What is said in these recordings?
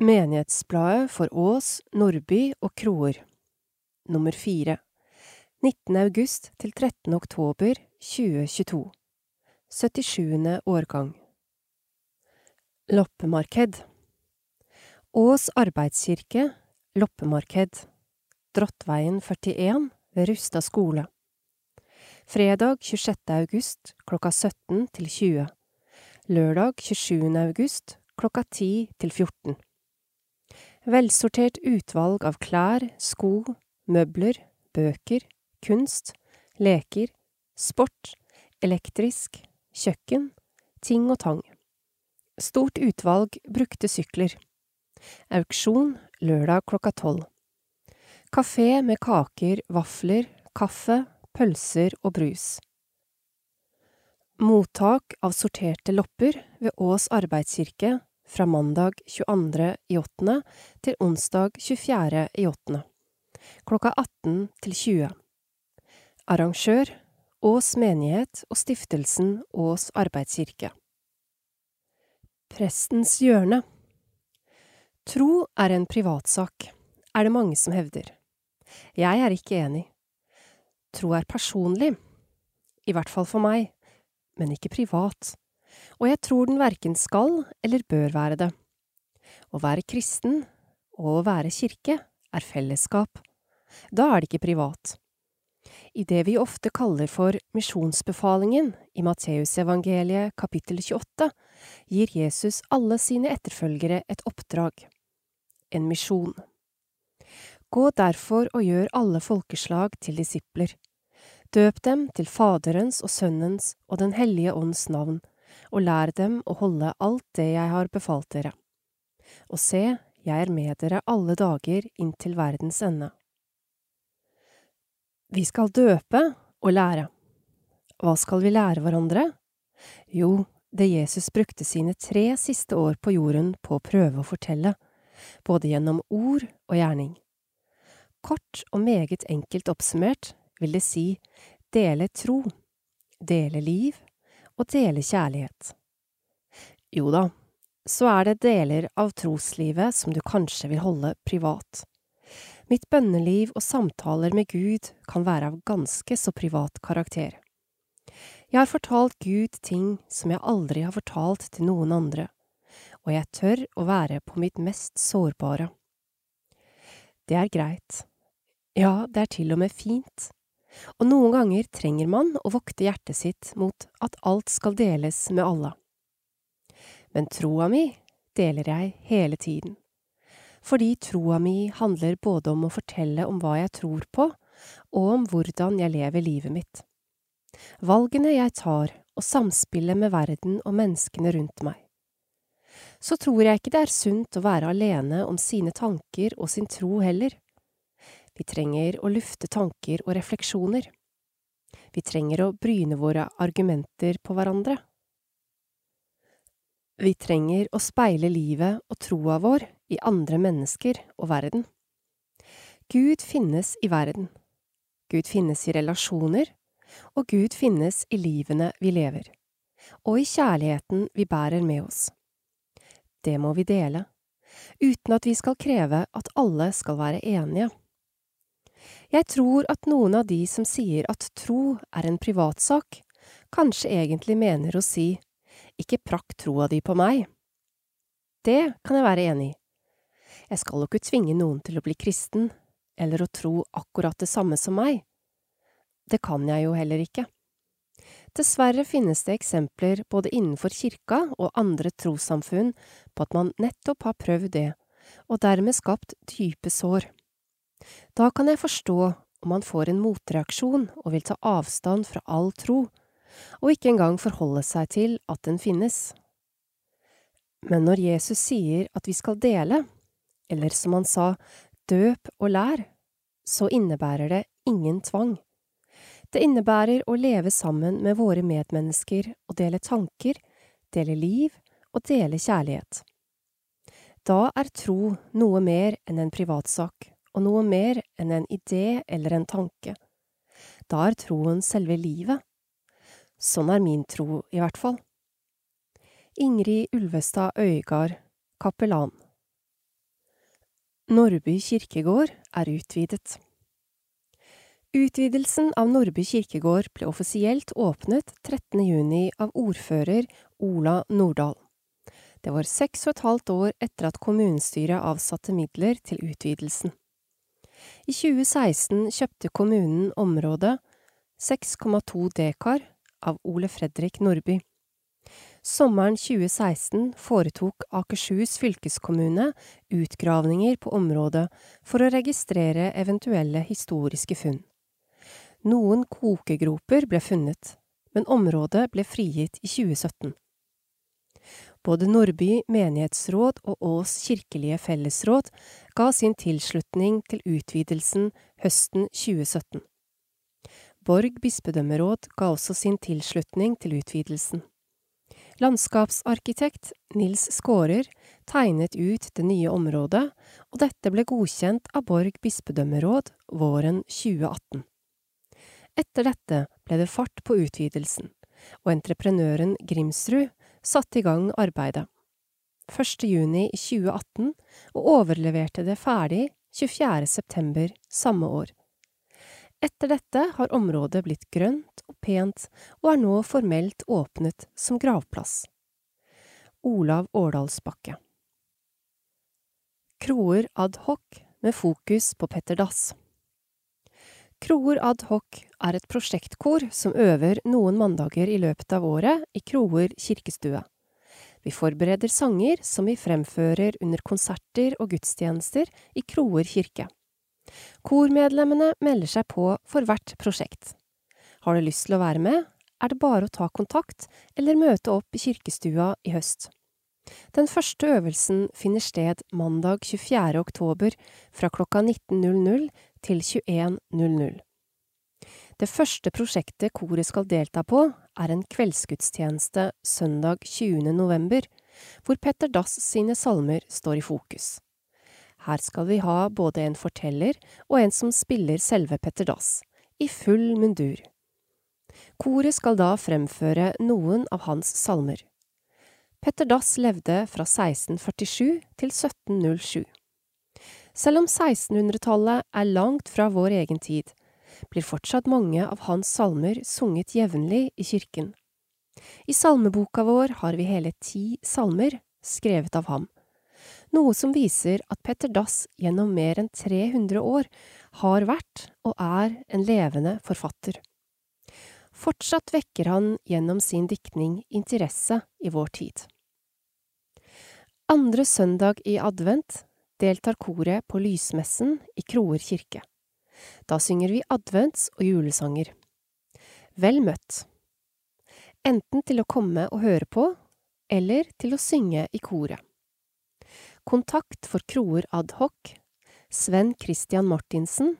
Menighetsbladet for Ås, Nordby og Kroer Nummer fire 19. august til 13. oktober 2022 77. årgang Loppemarked Ås arbeidskirke, loppemarked Drottveien 41 ved Rustad skole Fredag 26. august klokka 17 til 20 Lørdag 27. august klokka 10 til 14 Velsortert utvalg av klær, sko, møbler, bøker, kunst, leker, sport, elektrisk, kjøkken, ting og tang. Stort utvalg brukte sykler. Auksjon lørdag klokka tolv. Kafé med kaker, vafler, kaffe, pølser og brus. Mottak av sorterte lopper ved Ås arbeidskirke fra mandag 22. i åttende til onsdag 24. i åttende. Klokka 18 til 20. Arrangør Ås menighet og stiftelsen Ås arbeidskirke. Prestens hjørne Tro er en privatsak, er det mange som hevder. Jeg er ikke enig. Tro er personlig, i hvert fall for meg, men ikke privat og jeg tror den verken skal eller bør være det. Å være kristen og å være kirke er fellesskap. Da er det ikke privat. I det vi ofte kaller for misjonsbefalingen i Matteusevangeliet kapittel 28, gir Jesus alle sine etterfølgere et oppdrag, en misjon. Gå derfor og gjør alle folkeslag til disipler. Døp dem til Faderens og Sønnens og Den hellige ånds navn, og lær dem å holde alt det jeg har befalt dere. Og se, jeg er med dere alle dager inntil verdens ende. Vi skal døpe og lære. Hva skal vi lære hverandre? Jo, det Jesus brukte sine tre siste år på jorden på å prøve å fortelle, både gjennom ord og gjerning. Kort og meget enkelt oppsummert vil det si dele tro, dele liv og dele kjærlighet. Jo da, så er det deler av troslivet som du kanskje vil holde privat. Mitt bønneliv og samtaler med Gud kan være av ganske så privat karakter. Jeg har fortalt Gud ting som jeg aldri har fortalt til noen andre, og jeg tør å være på mitt mest sårbare. Det er greit. Ja, det er til og med fint. Og noen ganger trenger man å vokte hjertet sitt mot at alt skal deles med alle. Men troa mi deler jeg hele tiden, fordi troa mi handler både om å fortelle om hva jeg tror på, og om hvordan jeg lever livet mitt. Valgene jeg tar, og samspillet med verden og menneskene rundt meg. Så tror jeg ikke det er sunt å være alene om sine tanker og sin tro heller. Vi trenger å lufte tanker og refleksjoner. Vi trenger å bryne våre argumenter på hverandre. Vi trenger å speile livet og troa vår i andre mennesker og verden. Gud finnes i verden. Gud finnes i relasjoner, og Gud finnes i livene vi lever, og i kjærligheten vi bærer med oss. Det må vi dele, uten at vi skal kreve at alle skal være enige. Jeg tror at noen av de som sier at tro er en privatsak, kanskje egentlig mener å si ikke prakk troa di på meg. Det kan jeg være enig i. Jeg skal jo ikke tvinge noen til å bli kristen, eller å tro akkurat det samme som meg. Det kan jeg jo heller ikke. Dessverre finnes det eksempler både innenfor kirka og andre trossamfunn på at man nettopp har prøvd det, og dermed skapt dype sår. Da kan jeg forstå om man får en motreaksjon og vil ta avstand fra all tro, og ikke engang forholde seg til at den finnes. Men når Jesus sier at vi skal dele, eller som han sa, døp og lær, så innebærer det ingen tvang. Det innebærer å leve sammen med våre medmennesker og dele tanker, dele liv og dele kjærlighet. Da er tro noe mer enn en privatsak og noe mer enn en idé eller en tanke. Da er troen selve livet. Sånn er min tro, i hvert fall. Ingrid Ulvestad Øygard, kapellan Nordby kirkegård er utvidet. Utvidelsen av Nordby kirkegård ble offisielt åpnet 13. juni av ordfører Ola Nordahl. Det var seks og et halvt år etter at kommunestyret avsatte midler til utvidelsen. I 2016 kjøpte kommunen området, 6,2 dekar, av Ole Fredrik Nordby. Sommeren 2016 foretok Akershus fylkeskommune utgravninger på området for å registrere eventuelle historiske funn. Noen kokegroper ble funnet, men området ble frigitt i 2017. Både Nordby menighetsråd og Ås kirkelige fellesråd ga sin tilslutning til utvidelsen høsten 2017. Borg bispedømmeråd ga også sin tilslutning til utvidelsen. Landskapsarkitekt Nils Skårer tegnet ut det nye området, og dette ble godkjent av Borg bispedømmeråd våren 2018. Etter dette ble det fart på utvidelsen, og entreprenøren Grimsrud satte i gang arbeidet. 1. juni 2018 og overleverte det ferdig 24. september samme år. Etter dette har området blitt grønt og pent, og er nå formelt åpnet som gravplass. Olav Årdalsbakke Kroer ad hoc med fokus på Petter Dass Kroer ad hoc er et prosjektkor som øver noen mandager i løpet av året i Kroer kirkestue. Vi forbereder sanger som vi fremfører under konserter og gudstjenester i Kroer kirke. Kormedlemmene melder seg på for hvert prosjekt. Har du lyst til å være med, er det bare å ta kontakt eller møte opp i kirkestua i høst. Den første øvelsen finner sted mandag 24. oktober fra klokka 19.00 til 21.00. Det første prosjektet koret skal delta på, er en kveldsgudstjeneste søndag 20. november, hvor Petter Dass sine salmer står i fokus. Her skal vi ha både en forteller og en som spiller selve Petter Dass, i full mundur. Koret skal da fremføre noen av hans salmer. Petter Dass levde fra 1647 til 1707. Selv om 1600-tallet er langt fra vår egen tid, blir fortsatt mange av hans salmer sunget jevnlig i kirken. I salmeboka vår har vi hele ti salmer skrevet av ham noe som viser at Petter Dass gjennom mer enn 300 år har vært og er en levende forfatter. Fortsatt vekker han gjennom sin diktning interesse i vår tid. Andre søndag i advent deltar koret på lysmessen i Kroer kirke. Da synger vi advents- og julesanger. Vel møtt! Enten til å komme og høre på, eller til å synge i koret. Kontakt for kroer ad hoc Sven Christian Martinsen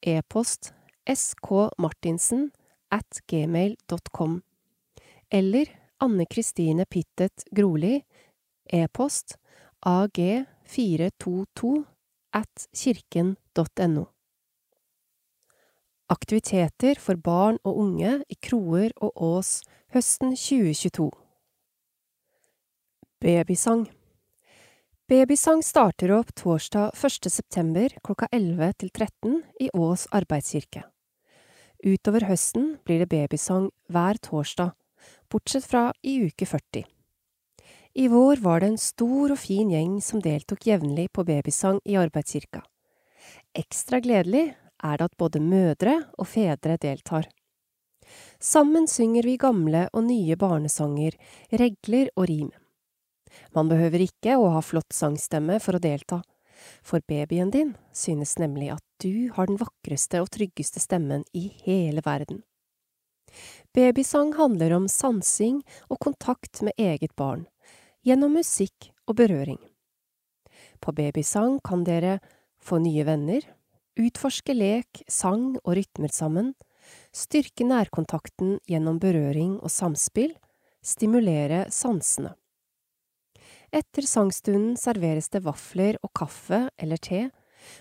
E-post skmartinsen at gmail.com Eller Anne Kristine Pittet Groli E-post ag422 at kirken.no Aktiviteter for barn og unge i Kroer og Ås høsten 2022 Babysang Babysang starter opp torsdag 1. september klokka 11 til 13 i Ås arbeidskirke. Utover høsten blir det babysang hver torsdag, bortsett fra i uke 40. I vår var det en stor og fin gjeng som deltok jevnlig på babysang i arbeidskirka. Ekstra gledelig er det at både mødre og fedre deltar. Sammen synger vi gamle og nye barnesanger, regler og rim. Man behøver ikke å ha flott sangstemme for å delta, for babyen din synes nemlig at du har den vakreste og tryggeste stemmen i hele verden. Babysang handler om sansing og kontakt med eget barn, gjennom musikk og berøring. På babysang kan dere få nye venner, utforske lek, sang og rytmer sammen, styrke nærkontakten gjennom berøring og samspill, stimulere sansene. Etter sangstunden serveres det vafler og kaffe eller te,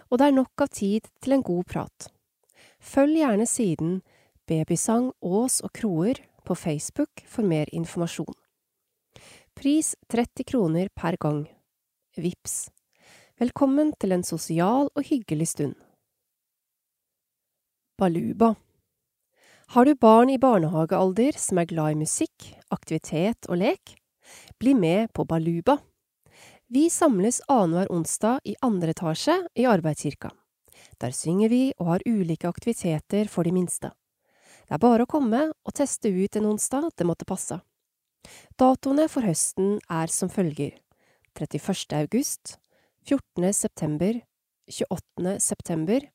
og det er nok av tid til en god prat. Følg gjerne siden Babysang Ås og Kroer på Facebook for mer informasjon. Pris 30 kroner per gang. Vips Velkommen til en sosial og hyggelig stund. Baluba Har du barn i barnehagealder som er glad i musikk, aktivitet og lek? Bli med på Baluba. Vi samles annenhver onsdag i andre etasje i Arbeidskirka. Der synger vi og har ulike aktiviteter for de minste. Det er bare å komme og teste ut en onsdag det måtte passe. Datoene for høsten er som følger 31. august, 14. september, 28. september,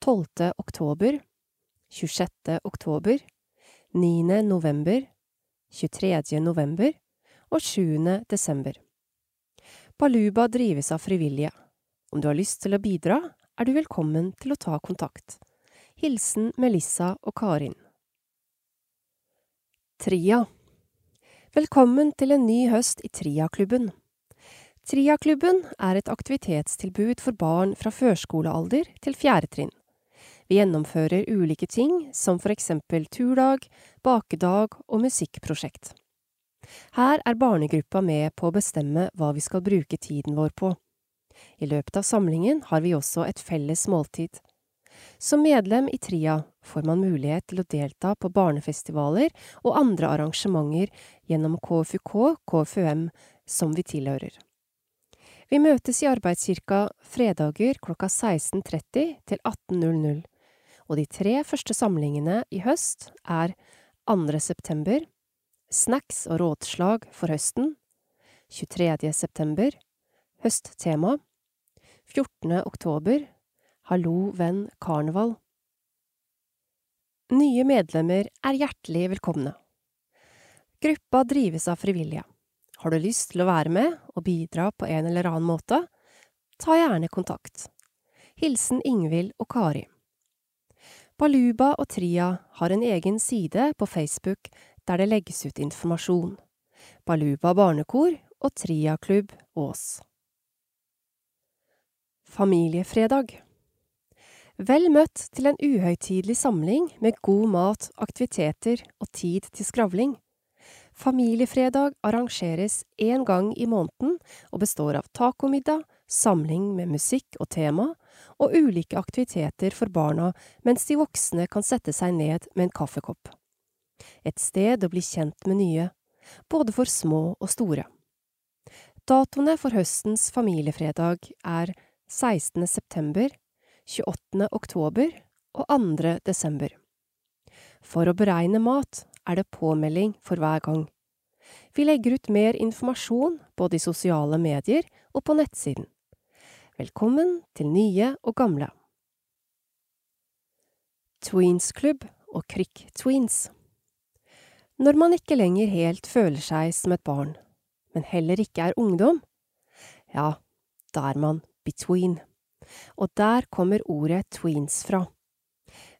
12. oktober, 26. oktober, 9. november, 23. november og 7. desember. Baluba drives av frivillige. Om du har lyst til å bidra, er du velkommen til å ta kontakt. Hilsen Melissa og Karin. Tria Velkommen til en ny høst i Tria-klubben. Tria-klubben er et aktivitetstilbud for barn fra førskolealder til fjerde trinn. Vi gjennomfører ulike ting, som for eksempel turdag, bakedag og musikkprosjekt. Her er barnegruppa med på å bestemme hva vi skal bruke tiden vår på. I løpet av samlingen har vi også et felles måltid. Som medlem i TRIA får man mulighet til å delta på barnefestivaler og andre arrangementer gjennom KFUK KFUM som vi tilhører. Vi møtes i Arbeidskirka fredager klokka 16.30 til 18.00, og de tre første samlingene i høst er 2. september, snacks og rådslag for høsten, 23. september, høsttema, 14. oktober, hallo venn karneval. Nye medlemmer er hjertelig velkomne. Gruppa drives av frivillige. Har du lyst til å være med og bidra på en eller annen måte, ta gjerne kontakt. Hilsen Ingvild og Kari. Baluba og Tria har en egen side på Facebook der det legges ut informasjon. Baluba barnekor og Triaklubb Ås. Familiefredag Vel møtt til en uhøytidelig samling med god mat, aktiviteter og tid til skravling. Familiefredag arrangeres én gang i måneden og består av tacomiddag, samling med musikk og tema, og ulike aktiviteter for barna mens de voksne kan sette seg ned med en kaffekopp et sted å bli kjent med nye, både for små og store. Datoene for høstens familiefredag er 16. september, 28. oktober og 2. desember. For å beregne mat er det påmelding for hver gang. Vi legger ut mer informasjon både i sosiale medier og på nettsiden. Velkommen til nye og gamle. Tweens Club og Krikk Tweens. Når man ikke lenger helt føler seg som et barn, men heller ikke er ungdom, ja, da er man between. Og der kommer ordet tweens fra.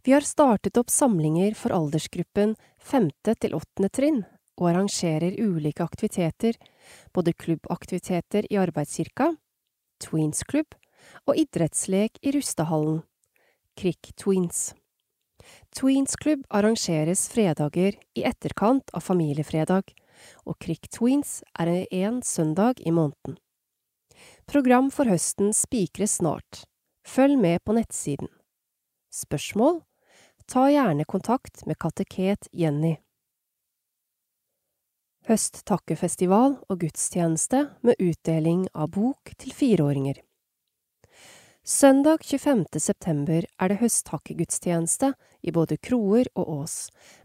Vi har startet opp samlinger for aldersgruppen femte til åttende trinn, og arrangerer ulike aktiviteter, både klubbaktiviteter i arbeidskirka, Tweens-klubb og idrettslek i Rustehallen, Krikk Tweens. Tweens-klubb arrangeres fredager i etterkant av familiefredag, og Krik Tweens er en søndag i måneden. Program for høsten spikres snart. Følg med på nettsiden. Spørsmål? Ta gjerne kontakt med kateket Jenny. Høsttakkefestival og gudstjeneste med utdeling av bok til fireåringer. Søndag 25. september er det høsttakkegudstjeneste i både Kroer og Ås,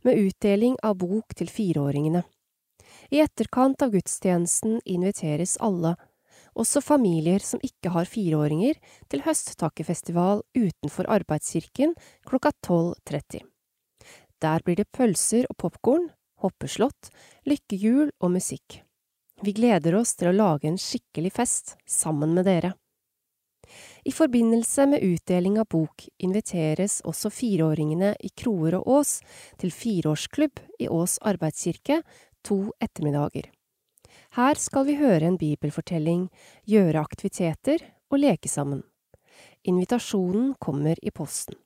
med utdeling av bok til fireåringene. I etterkant av gudstjenesten inviteres alle, også familier som ikke har fireåringer, til høsttakkefestival utenfor Arbeidskirken klokka 12.30. Der blir det pølser og popkorn, hoppeslott, lykkehjul og musikk. Vi gleder oss til å lage en skikkelig fest sammen med dere. I forbindelse med utdeling av bok inviteres også fireåringene i Kroer og Ås til fireårsklubb i Ås arbeidskirke to ettermiddager. Her skal vi høre en bibelfortelling, gjøre aktiviteter og leke sammen. Invitasjonen kommer i posten.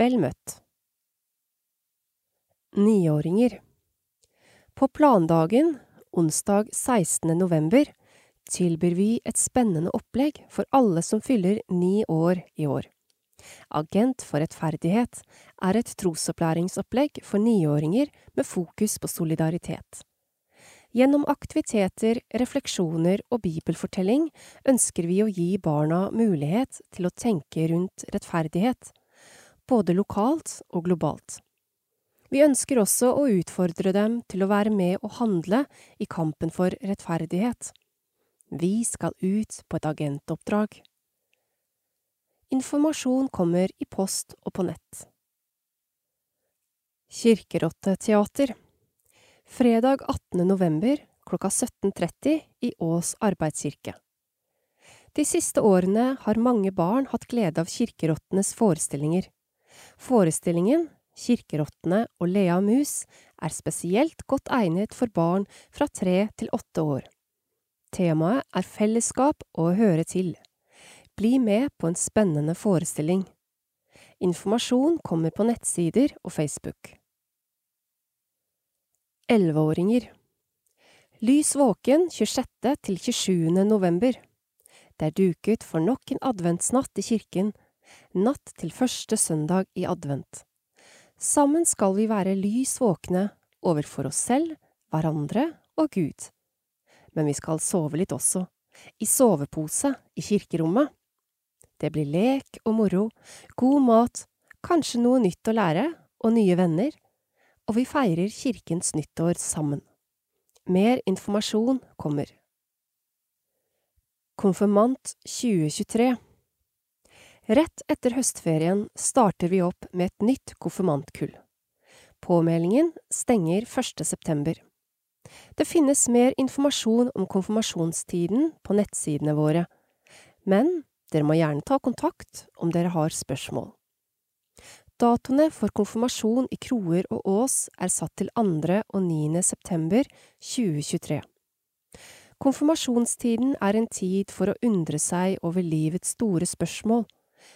Vel møtt. Niåringer På plandagen, onsdag 16. november, tilbyr vi et spennende opplegg for alle som fyller ni år i år. Agent for rettferdighet er et trosopplæringsopplegg for niåringer med fokus på solidaritet. Gjennom aktiviteter, refleksjoner og bibelfortelling ønsker vi å gi barna mulighet til å tenke rundt rettferdighet, både lokalt og globalt. Vi ønsker også å utfordre dem til å være med og handle i kampen for rettferdighet. Vi skal ut på et agentoppdrag. Informasjon kommer i post og på nett. Kirkerotteteater Fredag 18. november klokka 17.30 i Ås arbeidskirke. De siste årene har mange barn hatt glede av Kirkerottenes forestillinger. Forestillingen Kirkerottene og Lea mus er spesielt godt egnet for barn fra tre til åtte år. Temaet er fellesskap og å høre til. Bli med på en spennende forestilling. Informasjon kommer på nettsider og Facebook. Elleveåringer Lys våken 26. til 27. november. Det er duket for nok en adventsnatt i kirken, natt til første søndag i advent. Sammen skal vi være lys våkne overfor oss selv, hverandre og Gud. Men vi skal sove litt også, i sovepose i kirkerommet. Det blir lek og moro, god mat, kanskje noe nytt å lære og nye venner, og vi feirer kirkens nyttår sammen. Mer informasjon kommer. Konfirmant 2023 Rett etter høstferien starter vi opp med et nytt konfirmantkull. Påmeldingen stenger 1. september. Det finnes mer informasjon om konfirmasjonstiden på nettsidene våre, men dere må gjerne ta kontakt om dere har spørsmål. Datoene for konfirmasjon i Kroer og Ås er satt til 2. og 9. september 2023. Konfirmasjonstiden er en tid for å undre seg over livets store spørsmål,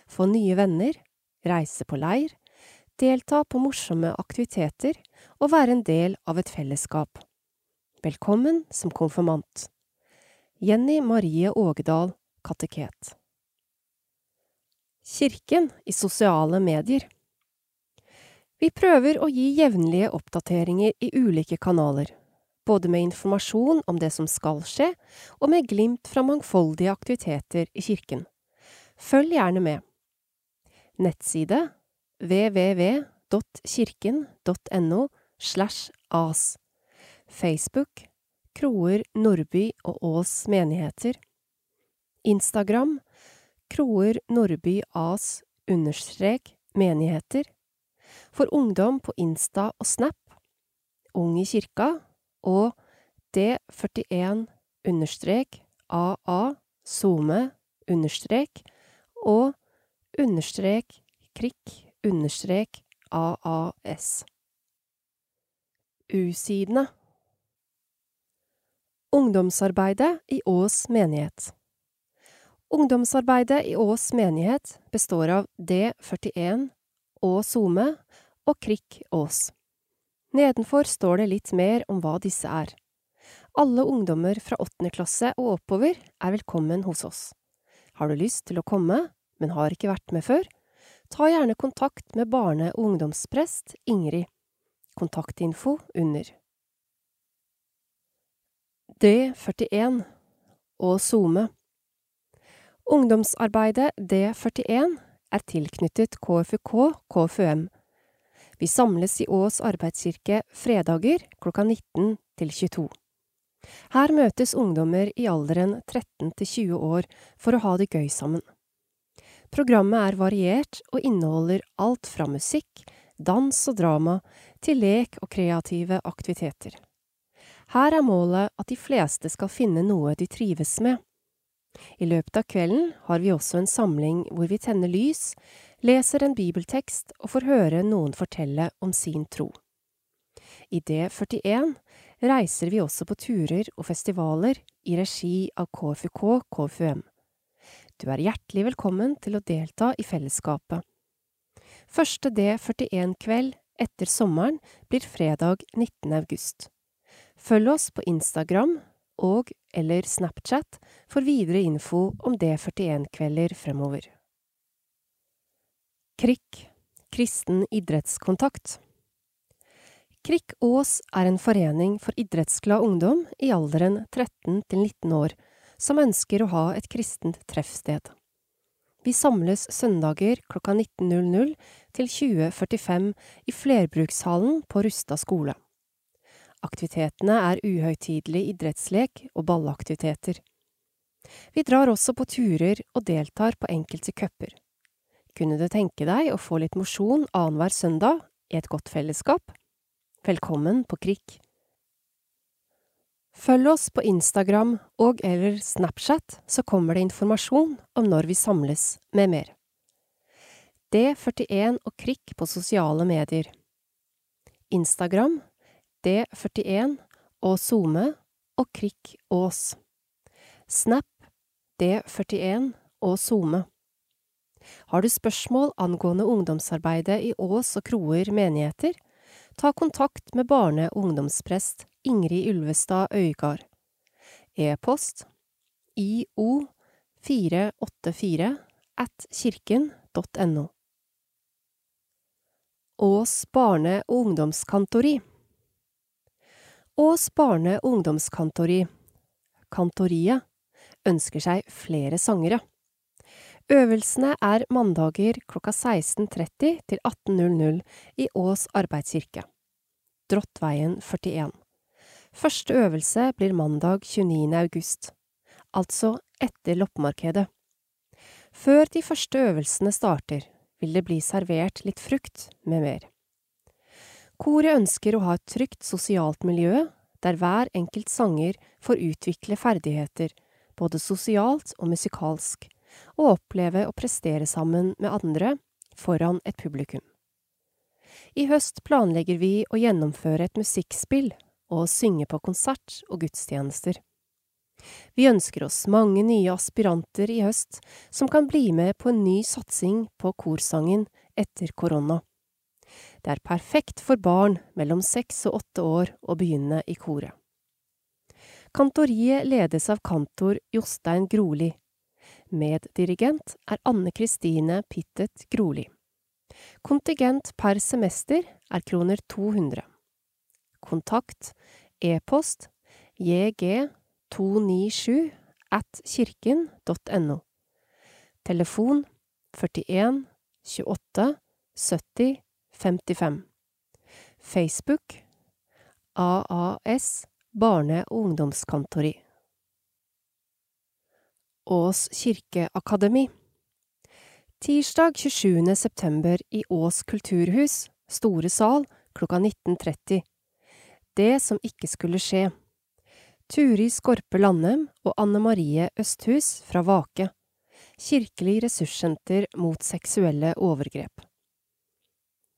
få nye venner, reise på leir, delta på morsomme aktiviteter og være en del av et fellesskap. Velkommen som konfirmant. Jenny Marie Ågedal, kateket. Kirken i sosiale medier. Vi prøver å gi jevnlige oppdateringer i ulike kanaler, både med informasjon om det som skal skje, og med glimt fra mangfoldige aktiviteter i kirken. Følg gjerne med. Nettside www.kirken.no slash as Facebook Kroer Nordby og Ås menigheter Instagram Kroer Nordby As understrek menigheter. For ungdom på Insta og Snap. Ung i kirka og D41-AA SoMe understrek og understrek krikk understrek AAS. U-sidene Ungdomsarbeidet i Ås menighet Ungdomsarbeidet i Ås menighet består av D41 og SoMe og Krikk Ås. Nedenfor står det litt mer om hva disse er. Alle ungdommer fra åttende klasse og oppover er velkommen hos oss. Har du lyst til å komme, men har ikke vært med før? Ta gjerne kontakt med barne- og ungdomsprest Ingrid. Kontaktinfo under. D41 og SoMe Ungdomsarbeidet D41 er tilknyttet KFUK KFUM. Vi samles i Ås arbeidskirke fredager klokka 19 til 22. Her møtes ungdommer i alderen 13 til 20 år for å ha det gøy sammen. Programmet er variert og inneholder alt fra musikk, dans og drama til lek og kreative aktiviteter. Her er målet at de fleste skal finne noe de trives med. I løpet av kvelden har vi også en samling hvor vi tenner lys, leser en bibeltekst og får høre noen fortelle om sin tro. I D41 reiser vi også på turer og festivaler i regi av KFUK KFUM. Du er hjertelig velkommen til å delta i fellesskapet. Første D41-kveld etter sommeren blir fredag 19. august. Følg oss på Instagram og eller Snapchat for videre info om D41-kvelder fremover. KRIK Kristen idrettskontakt KRIK Ås er en forening for idrettsglad ungdom i alderen 13 til 19 år som ønsker å ha et kristent treffsted. Vi samles søndager klokka 19.00 til 20.45 i flerbrukshallen på Rustad skole. Aktivitetene er uhøytidelig idrettslek og ballaktiviteter. Vi drar også på turer og deltar på enkelte cuper. Kunne du tenke deg å få litt mosjon annenhver søndag i et godt fellesskap? Velkommen på Krik. Følg oss på Instagram og eller Snapchat, så kommer det informasjon om når vi samles, med mer. D41 og Krik på sosiale medier. Instagram D41 og SoMe og Krik Ås. Snap D41 og SoMe. Har du spørsmål angående ungdomsarbeidet i Ås og Kroer menigheter, ta kontakt med barne- og ungdomsprest Ingrid Ulvestad Øygard. E-post io484 at kirken.no. Ås barne- og ungdomskantori Ås barne- og ungdomskantori, Kantoriet, ønsker seg flere sangere. Øvelsene er mandager klokka 16.30 til 18.00 i Ås arbeidskirke. Drottveien 41. Første øvelse blir mandag 29. august, altså etter loppemarkedet. Før de første øvelsene starter, vil det bli servert litt frukt med mer. Koret ønsker å ha et trygt sosialt miljø, der hver enkelt sanger får utvikle ferdigheter, både sosialt og musikalsk, og oppleve å prestere sammen med andre foran et publikum. I høst planlegger vi å gjennomføre et musikkspill og synge på konsert og gudstjenester. Vi ønsker oss mange nye aspiranter i høst som kan bli med på en ny satsing på korsangen etter korona. Det er perfekt for barn mellom seks og åtte år å begynne i koret. Kantoriet ledes av kantor Jostein Groli. Meddirigent er Anne Kristine Pittet Groli. Kontingent per semester er kroner 200 kontakt, e-post jg297 at kirken.no. Telefon 41 28 70 55. Facebook AAS Barne- og ungdomskantori. Ås kirkeakademi. Tirsdag 27. september i Ås kulturhus, Store sal, klokka 19.30 det som ikke skulle skje. Turi Skorpe Landem og Anne Marie Østhus fra Vake. Kirkelig ressurssenter mot seksuelle overgrep.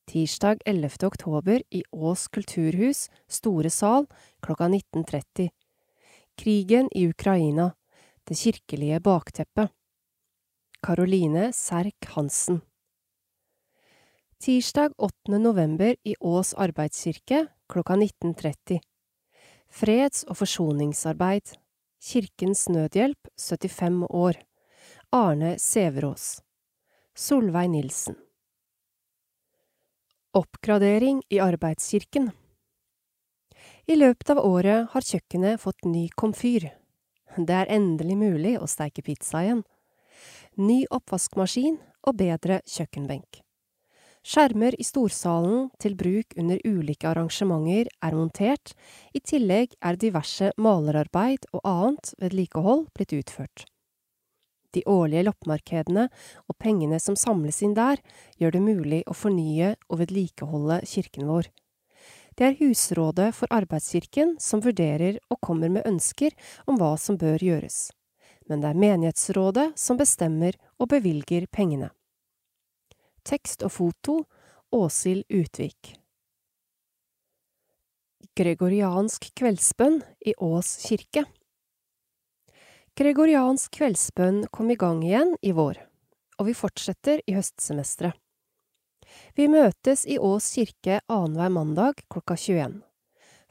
Tirsdag 11. oktober i Ås kulturhus, Store sal, klokka 19.30. Krigen i Ukraina. Det kirkelige bakteppet. Karoline Serk Hansen. Tirsdag 8. november i Ås arbeidskirke klokka 19.30. Freds- og forsoningsarbeid. Kirkens Nødhjelp 75 år. Arne Sæverås. Solveig Nilsen. Oppgradering i arbeidskirken. I løpet av året har kjøkkenet fått ny komfyr. Det er endelig mulig å steike pizza igjen. Ny oppvaskmaskin og bedre kjøkkenbenk. Skjermer i storsalen til bruk under ulike arrangementer er montert, i tillegg er diverse malerarbeid og annet vedlikehold blitt utført. De årlige loppemarkedene og pengene som samles inn der, gjør det mulig å fornye og vedlikeholde kirken vår. Det er Husrådet for arbeidskirken som vurderer og kommer med ønsker om hva som bør gjøres, men det er menighetsrådet som bestemmer og bevilger pengene. Tekst og foto Åshild Utvik. Gregoriansk kveldsbønn i Ås kirke Gregoriansk kveldsbønn kom i gang igjen i vår, og vi fortsetter i høstsemesteret. Vi møtes i Ås kirke annenhver mandag klokka 21.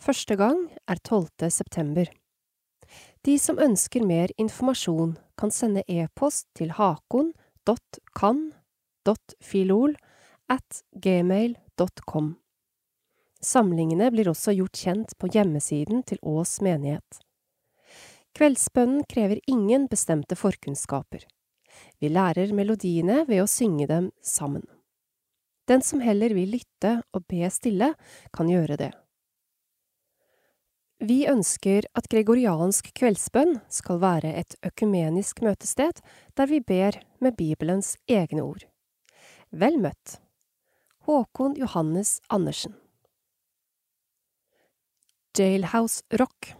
Første gang er 12. september. De som ønsker mer informasjon, kan sende e-post til hakon.kan.filol at gmail.com. Samlingene blir også gjort kjent på hjemmesiden til Ås menighet. Kveldsbønnen krever ingen bestemte forkunnskaper. Vi lærer melodiene ved å synge dem sammen. Den som heller vil lytte og be stille, kan gjøre det. Vi ønsker at gregoriansk kveldsbønn skal være et økumenisk møtested der vi ber med Bibelens egne ord. Vel møtt. Håkon Johannes Andersen Jailhouse Rock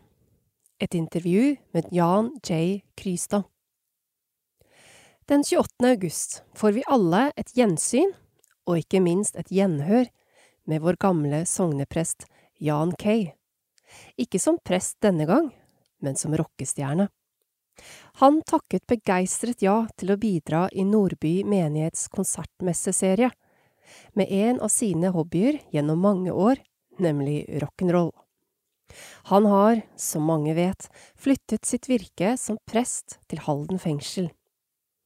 et intervju med Jan J. Krystad. Den 28. august får vi alle et gjensyn, og ikke minst et gjenhør, med vår gamle sogneprest Jan Kay. Ikke som prest denne gang, men som rockestjerne. Han takket begeistret ja til å bidra i Nordby menighets konsertmesseserie, med en av sine hobbyer gjennom mange år, nemlig rock'n'roll. Han har, som mange vet, flyttet sitt virke som prest til Halden fengsel.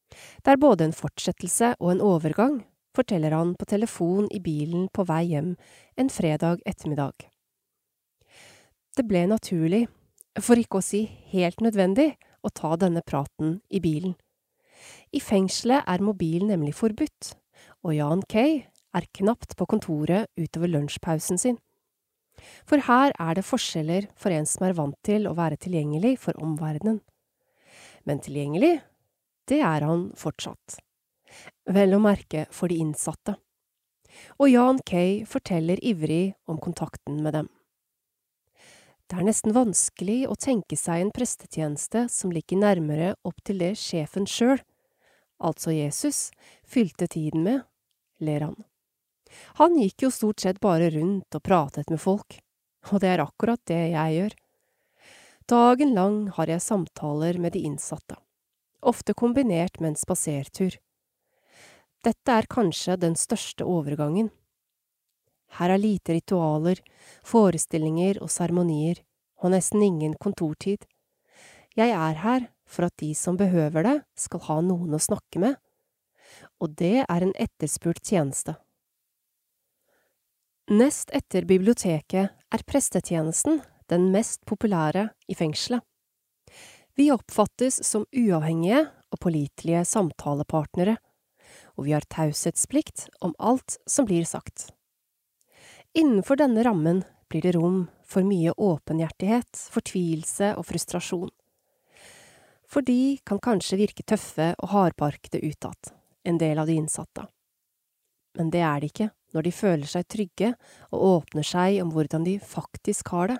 Det er både en fortsettelse og en overgang, forteller han på telefon i bilen på vei hjem en fredag ettermiddag. Det ble naturlig, for ikke å si helt nødvendig, å ta denne praten i bilen. I fengselet er mobilen nemlig forbudt, og Jan Kay er knapt på kontoret utover lunsjpausen sin. For her er det forskjeller for en som er vant til å være tilgjengelig for omverdenen. Men tilgjengelig, det er han fortsatt. Vel å merke for de innsatte. Og Jan Kay forteller ivrig om kontakten med dem. Det er nesten vanskelig å tenke seg en prestetjeneste som ligger nærmere opp til det sjefen sjøl, altså Jesus, fylte tiden med, ler han. Han gikk jo stort sett bare rundt og pratet med folk, og det er akkurat det jeg gjør. Dagen lang har jeg samtaler med de innsatte, ofte kombinert med en spasertur. Dette er kanskje den største overgangen. Her er lite ritualer, forestillinger og seremonier, og nesten ingen kontortid. Jeg er her for at de som behøver det, skal ha noen å snakke med, og det er en etterspurt tjeneste. Nest etter biblioteket er prestetjenesten den mest populære i fengselet. Vi oppfattes som uavhengige og pålitelige samtalepartnere, og vi har taushetsplikt om alt som blir sagt. Innenfor denne rammen blir det rom for mye åpenhjertighet, fortvilelse og frustrasjon. For de kan kanskje virke tøffe og hardbarkede utad, en del av de innsatte. Men det er de ikke når de føler seg trygge og åpner seg om hvordan de faktisk har det.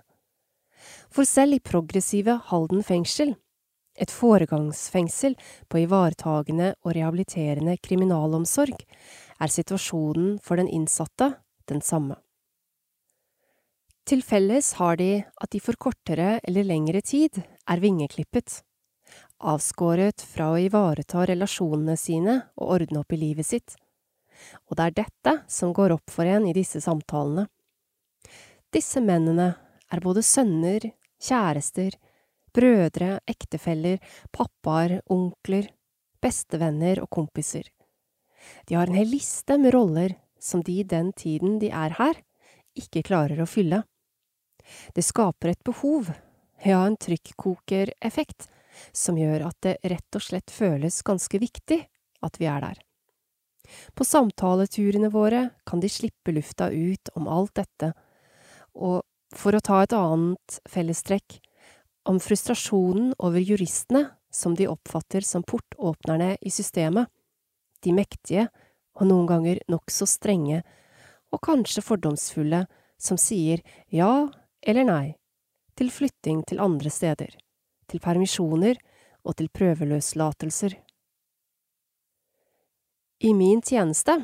For selv i progressive Halden fengsel, et foregangsfengsel på ivaretagende og rehabiliterende kriminalomsorg, er situasjonen for den innsatte den samme. Til felles har de at de for kortere eller lengre tid er vingeklippet, avskåret fra å ivareta relasjonene sine og ordne opp i livet sitt og det er dette som går opp for en i disse samtalene. Disse mennene er både sønner, kjærester, brødre, ektefeller, pappaer, onkler, bestevenner og kompiser. De har en hel liste med roller som de den tiden de er her, ikke klarer å fylle. Det skaper et behov, ja, en trykkokereffekt, som gjør at det rett og slett føles ganske viktig at vi er der. På samtaleturene våre kan de slippe lufta ut om alt dette, og for å ta et annet fellestrekk, om frustrasjonen over juristene som de oppfatter som portåpnerne i systemet, de mektige og noen ganger nokså strenge, og kanskje fordomsfulle, som sier ja eller nei til flytting til andre steder, til permisjoner og til prøveløslatelser. I min tjeneste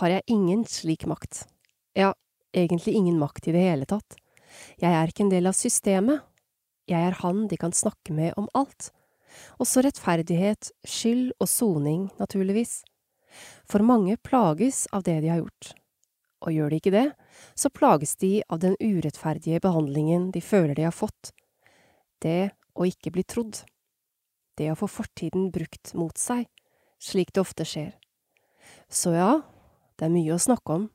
har jeg ingen slik makt. Ja, egentlig ingen makt i det hele tatt. Jeg er ikke en del av systemet. Jeg er han de kan snakke med om alt. Også rettferdighet, skyld og soning, naturligvis. For mange plages av det de har gjort. Og gjør de ikke det, så plages de av den urettferdige behandlingen de føler de har fått. Det å ikke bli trodd. Det å få fortiden brukt mot seg, slik det ofte skjer. Så ja, det er mye å snakke om.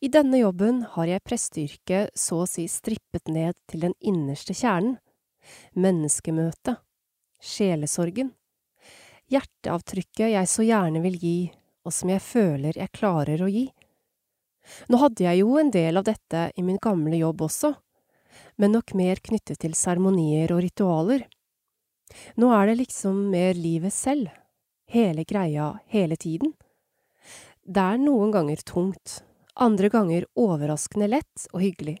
I denne jobben har jeg presteyrket så å si strippet ned til den innerste kjernen, menneskemøtet, sjelesorgen, hjerteavtrykket jeg så gjerne vil gi, og som jeg føler jeg klarer å gi. Nå hadde jeg jo en del av dette i min gamle jobb også, men nok mer knyttet til seremonier og ritualer. Nå er det liksom mer livet selv, hele greia hele tiden. Det er noen ganger tungt, andre ganger overraskende lett og hyggelig,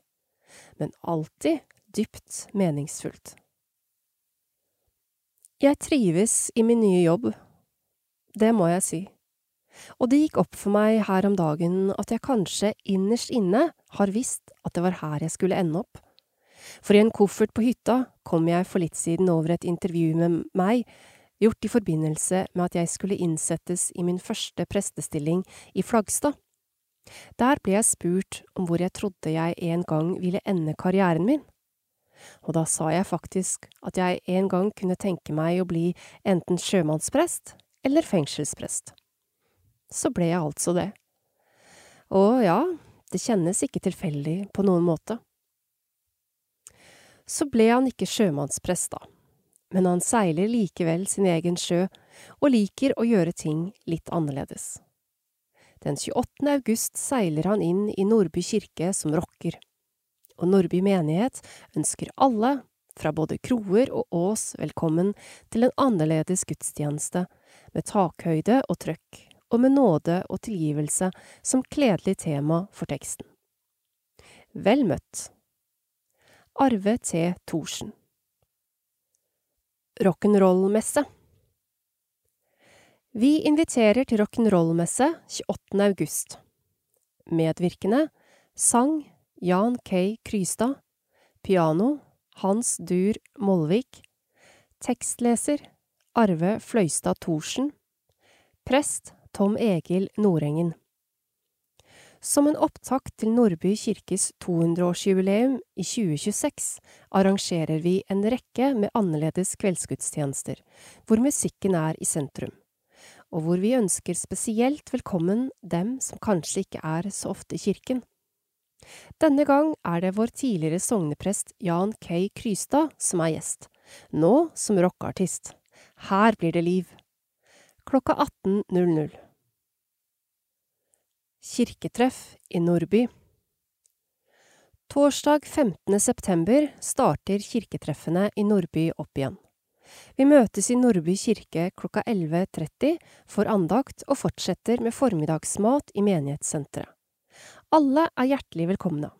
men alltid dypt meningsfullt. Jeg trives i min nye jobb, det må jeg si, og det gikk opp for meg her om dagen at jeg kanskje innerst inne har visst at det var her jeg skulle ende opp. For i en koffert på hytta kom jeg for litt siden over et intervju med meg, gjort i forbindelse med at jeg skulle innsettes i min første prestestilling i Flagstad. Der ble jeg spurt om hvor jeg trodde jeg en gang ville ende karrieren min og da sa jeg faktisk at jeg en gang kunne tenke meg å bli enten sjømannsprest eller fengselsprest. Så ble jeg altså det. Og ja, det kjennes ikke tilfeldig på noen måte. Så ble han ikke sjømannsprest, da, men han seiler likevel sin egen sjø og liker å gjøre ting litt annerledes. Den 28. august seiler han inn i Nordby kirke som rocker og Nordby menighet ønsker alle, fra både kroer og Ås, velkommen til en annerledes gudstjeneste, med takhøyde og trøkk, og med nåde og tilgivelse som kledelig tema for teksten. Vel møtt. Arve T. Thorsen Rock'n'roll-messe Vi inviterer til rock'n'roll-messe 28. august. Medvirkende sang, Jan K. Krystad Piano Hans Dur Molvik Tekstleser Arve Fløystad Thorsen Prest Tom Egil Nordengen Som en opptakt til Nordby kirkes 200-årsjubileum i 2026 arrangerer vi en rekke med annerledes kveldsgudstjenester, hvor musikken er i sentrum, og hvor vi ønsker spesielt velkommen dem som kanskje ikke er så ofte i kirken. Denne gang er det vår tidligere sogneprest Jan K. Krystad som er gjest, nå som rockeartist. Her blir det liv. Klokka 18.00. Kirketreff i Nordby Torsdag 15. september starter kirketreffene i Nordby opp igjen. Vi møtes i Nordby kirke klokka 11.30 for andakt og fortsetter med formiddagsmat i menighetssenteret. Alle er hjertelig velkomne.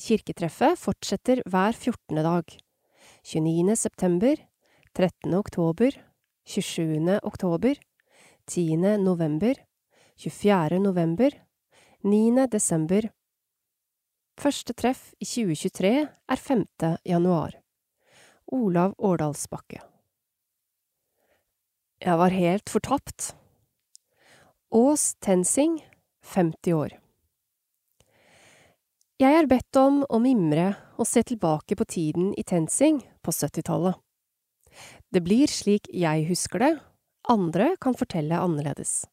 Kirketreffet fortsetter hver 14. dag. 29. september, 13. oktober, 27. oktober, 10. november, 24. november, 9. desember. Første treff i 2023 er 5. januar. Olav Årdalsbakke. Jeg var helt fortapt. Ås Tensing, 50 år. Jeg er bedt om å mimre og se tilbake på tiden i TenSing på 70-tallet. Det blir slik jeg husker det, andre kan fortelle annerledes.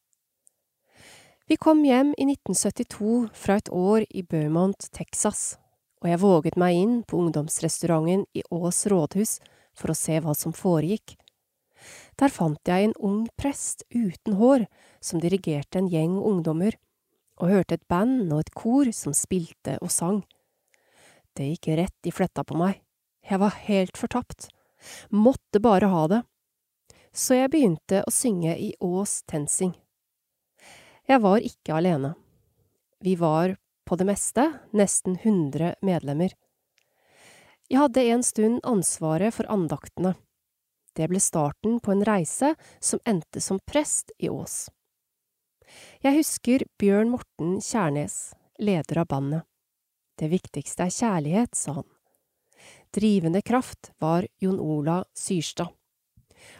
Vi kom hjem i 1972 fra et år i Beaumont, Texas, og jeg våget meg inn på ungdomsrestauranten i Ås rådhus for å se hva som foregikk. Der fant jeg en ung prest uten hår som dirigerte en gjeng ungdommer og hørte et band og et kor som spilte og sang. Det gikk rett i fletta på meg. Jeg var helt fortapt. Måtte bare ha det. Så jeg begynte å synge i Ås Tensing. Jeg var ikke alene. Vi var, på det meste, nesten hundre medlemmer. Jeg hadde en stund ansvaret for andaktene. Det ble starten på en reise som endte som prest i Ås. Jeg husker Bjørn Morten Kjærnes, leder av bandet. Det viktigste er kjærlighet, sa han. Drivende kraft var Jon Ola Syrstad.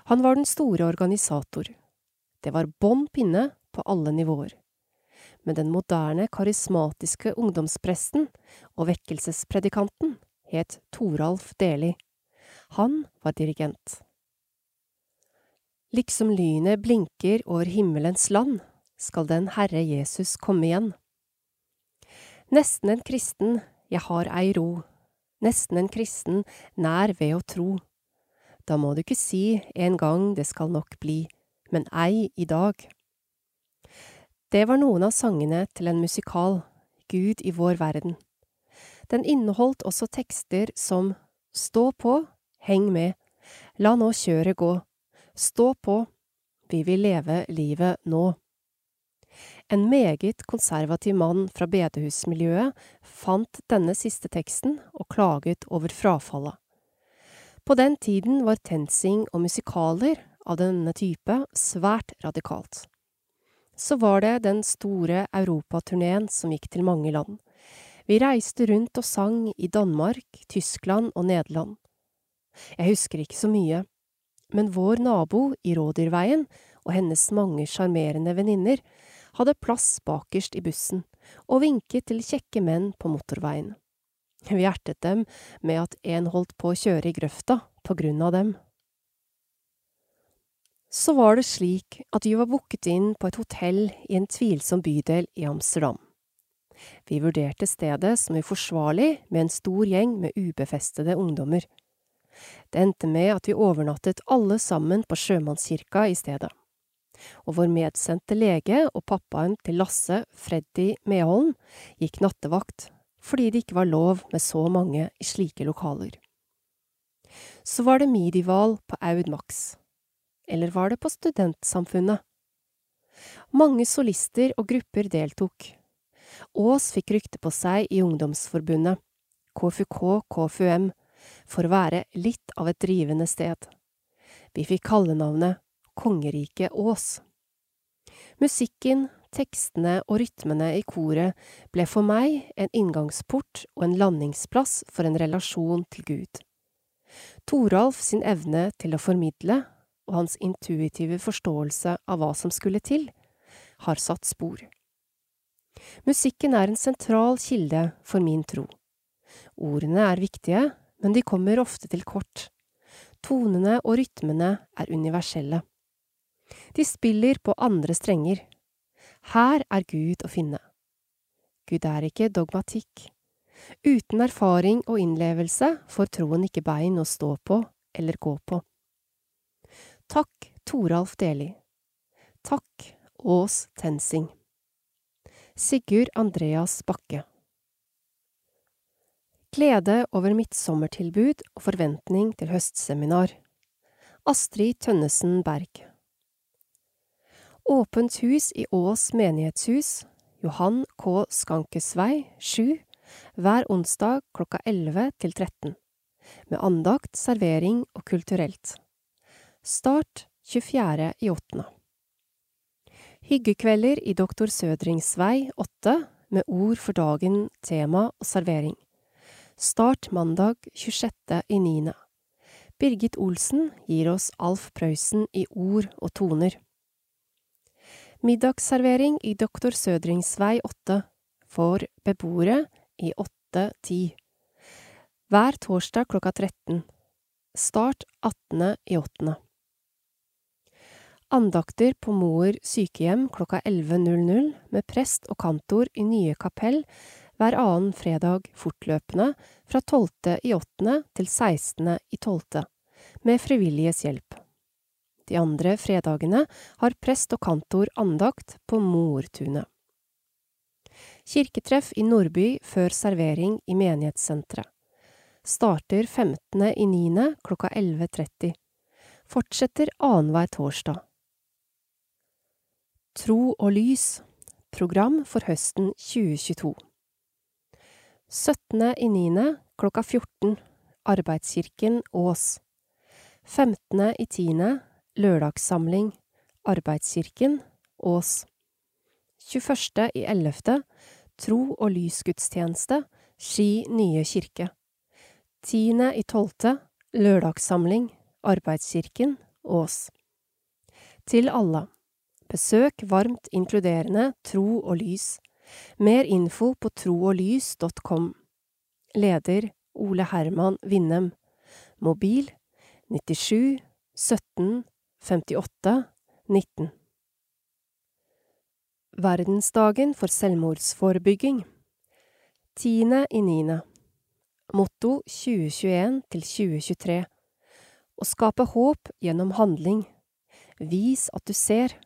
Han var den store organisator. Det var bånn pinne på alle nivåer. Men den moderne, karismatiske ungdomspresten og vekkelsespredikanten het Toralf Deli, Han var dirigent. Liksom lynet blinker over himmelens land, skal den Herre Jesus komme igjen. Nesten en kristen, jeg har ei ro, nesten en kristen, nær ved å tro. Da må du ikke si en gang det skal nok bli, men ei i dag. Det var noen av sangene til en musikal, Gud i vår verden. Den inneholdt også tekster som Stå på, heng med, la nå kjøret gå, stå på, vi vil leve livet nå. En meget konservativ mann fra bedehusmiljøet fant denne siste teksten og klaget over frafallet. På den tiden var TenSing og musikaler av denne type svært radikalt. Så var det den store europaturneen som gikk til mange land. Vi reiste rundt og sang i Danmark, Tyskland og Nederland. Jeg husker ikke så mye, men vår nabo i Rådyrveien og hennes mange sjarmerende venninner hadde plass bakerst i bussen og vinket til kjekke menn på motorveien. Vi hjertet dem med at en holdt på å kjøre i grøfta på grunn av dem. Så var det slik at vi var booket inn på et hotell i en tvilsom bydel i Amsterdam. Vi vurderte stedet som uforsvarlig med en stor gjeng med ubefestede ungdommer. Det endte med at vi overnattet alle sammen på sjømannskirka i stedet. Og vår medsendte lege og pappaen til Lasse, Freddy Meholm, gikk nattevakt, fordi det ikke var lov med så mange i slike lokaler. Så var det Midival på Aud Max. Eller var det på Studentsamfunnet? Mange solister og grupper deltok, Aas fikk rykte på seg i Ungdomsforbundet, KFUK KFUM, for å være litt av et drivende sted. Vi fikk kallenavnet Kongeriket Ås. Musikken, tekstene og rytmene i koret ble for meg en inngangsport og en landingsplass for en relasjon til Gud. Toralf sin evne til å formidle og hans intuitive forståelse av hva som skulle til, har satt spor. Musikken er en sentral kilde for min tro. Ordene er viktige, men de kommer ofte til kort. Tonene og rytmene er universelle. De spiller på andre strenger. Her er Gud å finne. Gud er ikke dogmatikk. Uten erfaring og innlevelse får troen ikke bein å stå på eller gå på. Takk, Toralf Deli. Takk, Ås Tensing. Sigurd Andreas Bakke. Glede over midtsommertilbud og forventning til høstseminar. Astrid Tønnesen Berg. Åpent hus i Ås menighetshus, Johan K. Skankesvei, 7, hver onsdag klokka 11 til 13, med andakt, servering og kulturelt. Start 24. i 8. Hyggekvelder i Doktor Sødrings vei 8 med ord for dagen, tema og servering. Start mandag 26. i 9. Birgit Olsen gir oss Alf Prøysen i ord og toner. Middagsservering i Doktor Sødrings vei 8 for beboere i 8-10. Hver torsdag klokka 13. Start 18. i 8. Andakter på Moer sykehjem klokka 11.00 med prest og kantor i nye kapell hver annen fredag fortløpende fra 12. i 8. til 16. i 12. med frivilliges hjelp. De andre fredagene har prest og kantor andakt på Moertunet. Kirketreff i Nordby før servering i menighetssenteret. Starter 15. i 9. klokka 11.30. Fortsetter annenhver torsdag. Tro og lys program for høsten 2022 17. i 9. klokka 14 Arbeidskirken Ås 15. i 10. lørdagssamling Arbeidskirken Ås 21. i 11. Tro og lysgudstjeneste Ski nye kirke 10. i 12. lørdagssamling Arbeidskirken Ås Til alle Besøk varmt inkluderende Tro og Lys. Mer info på trooglys.com. Leder Ole Herman Winnem. Mobil 97 17 58 19 Verdensdagen for selvmordsforebygging Tiende i 9. Motto 2021 til 2023 Å skape håp gjennom handling. Vis at du ser.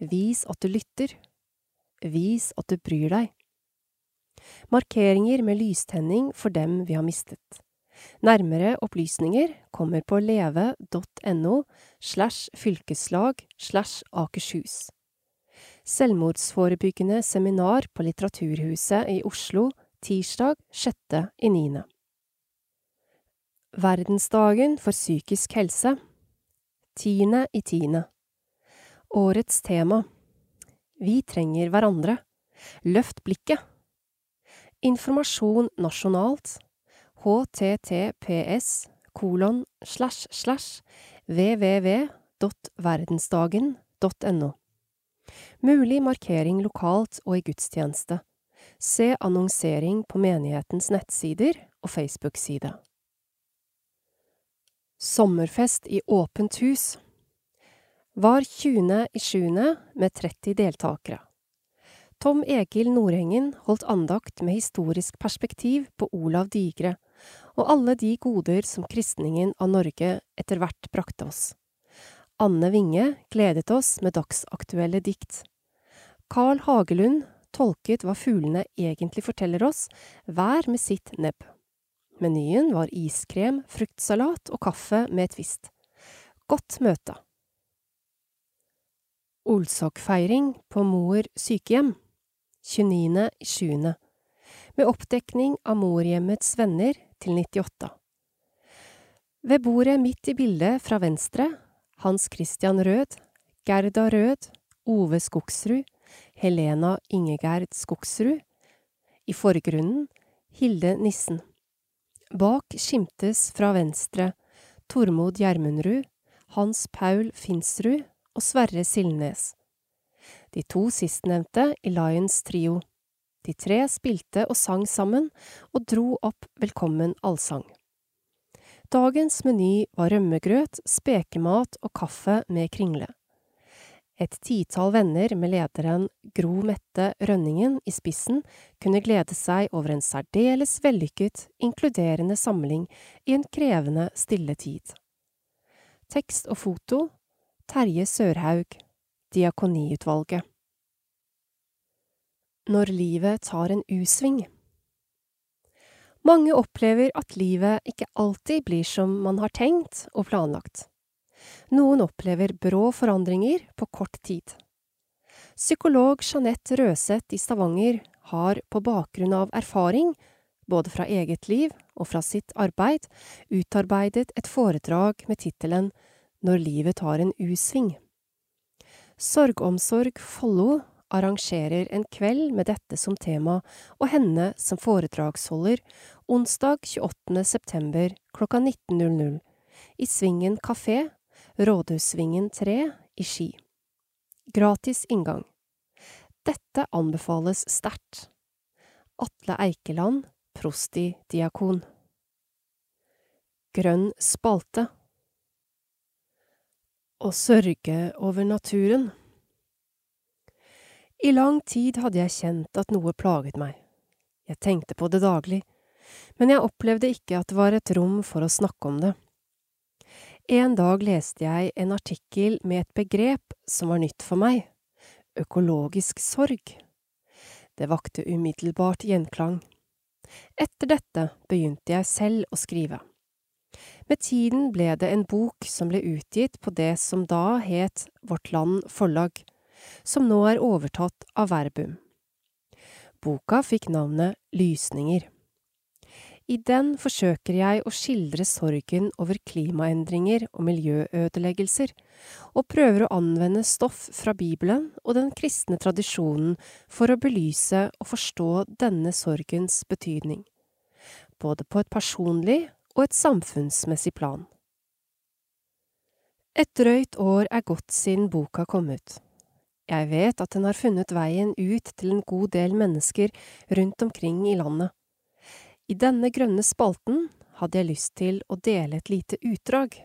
Vis at du lytter. Vis at du bryr deg. Markeringer med lystenning for dem vi har mistet. Nærmere opplysninger kommer på leve.no slash fylkeslag slash Akershus. Selvmordsforebyggende seminar på Litteraturhuset i Oslo tirsdag 6. i 9. Verdensdagen for psykisk helse Tiende i tiende. Årets tema Vi trenger hverandre. Løft blikket. Informasjon nasjonalt https kolon slash slash www.verdensdagen.no. Mulig markering lokalt og i gudstjeneste. Se annonsering på menighetens nettsider og Facebook-side. Sommerfest i åpent hus var 20. i 7. med 30 deltakere. Tom Egil Nordengen holdt andakt med historisk perspektiv på Olav Digre og alle de goder som kristningen av Norge etter hvert brakte oss. Anne Winge gledet oss med dagsaktuelle dikt. Carl Hagelund tolket hva fuglene egentlig forteller oss, hver med sitt nebb. Menyen var iskrem, fruktsalat og kaffe med et vist. Godt møte. Olsok-feiring på Moer sykehjem 29.7. med oppdekning av morhjemmets venner til 98. Ved bordet midt i bildet fra venstre Hans Christian Rød, Gerda Rød, Ove Skogsrud, Helena Ingegerd Skogsrud. I forgrunnen Hilde Nissen. Bak skimtes fra venstre Tormod Gjermundrud, Hans Paul Finsrud og Sverre Silnes. De to sistnevnte i Lions trio. De tre spilte og sang sammen, og dro opp Velkommen allsang. Dagens meny var rømmegrøt, spekemat og kaffe med kringle. Et titall venner med lederen Gro Mette Rønningen i spissen kunne glede seg over en særdeles vellykket, inkluderende samling i en krevende stille tid. Tekst og foto Terje Sørhaug Diakoniutvalget når livet tar en U-sving. Mange opplever at livet ikke alltid blir som man har tenkt og planlagt. Noen opplever brå forandringer på kort tid. Psykolog Jeanette Røseth i Stavanger har på bakgrunn av erfaring, både fra eget liv og fra sitt arbeid, utarbeidet et foredrag med tittelen Når livet tar en U-sving. Sorgomsorg Follo arrangerer en kveld med dette som tema og henne som foredragsholder onsdag 28. september klokka 19.00 i Svingen kafé, Rådhussvingen 3 i Ski. Gratis inngang. Dette anbefales sterkt. Atle Eikeland, prostidiakon. Grønn spalte. Å sørge over naturen. I lang tid hadde jeg kjent at noe plaget meg. Jeg tenkte på det daglig, men jeg opplevde ikke at det var et rom for å snakke om det. En dag leste jeg en artikkel med et begrep som var nytt for meg, økologisk sorg. Det vakte umiddelbart gjenklang. Etter dette begynte jeg selv å skrive. Med tiden ble det en bok som ble utgitt på det som da het Vårt Land Forlag som nå er overtatt av Verbum. Boka fikk navnet Lysninger. I den forsøker jeg å skildre sorgen over klimaendringer og miljøødeleggelser, og prøver å anvende stoff fra Bibelen og den kristne tradisjonen for å belyse og forstå denne sorgens betydning, både på et personlig og et samfunnsmessig plan. Et drøyt år er gått siden boka kom ut. Jeg vet at den har funnet veien ut til en god del mennesker rundt omkring i landet. I denne grønne spalten hadde jeg lyst til å dele et lite utdrag,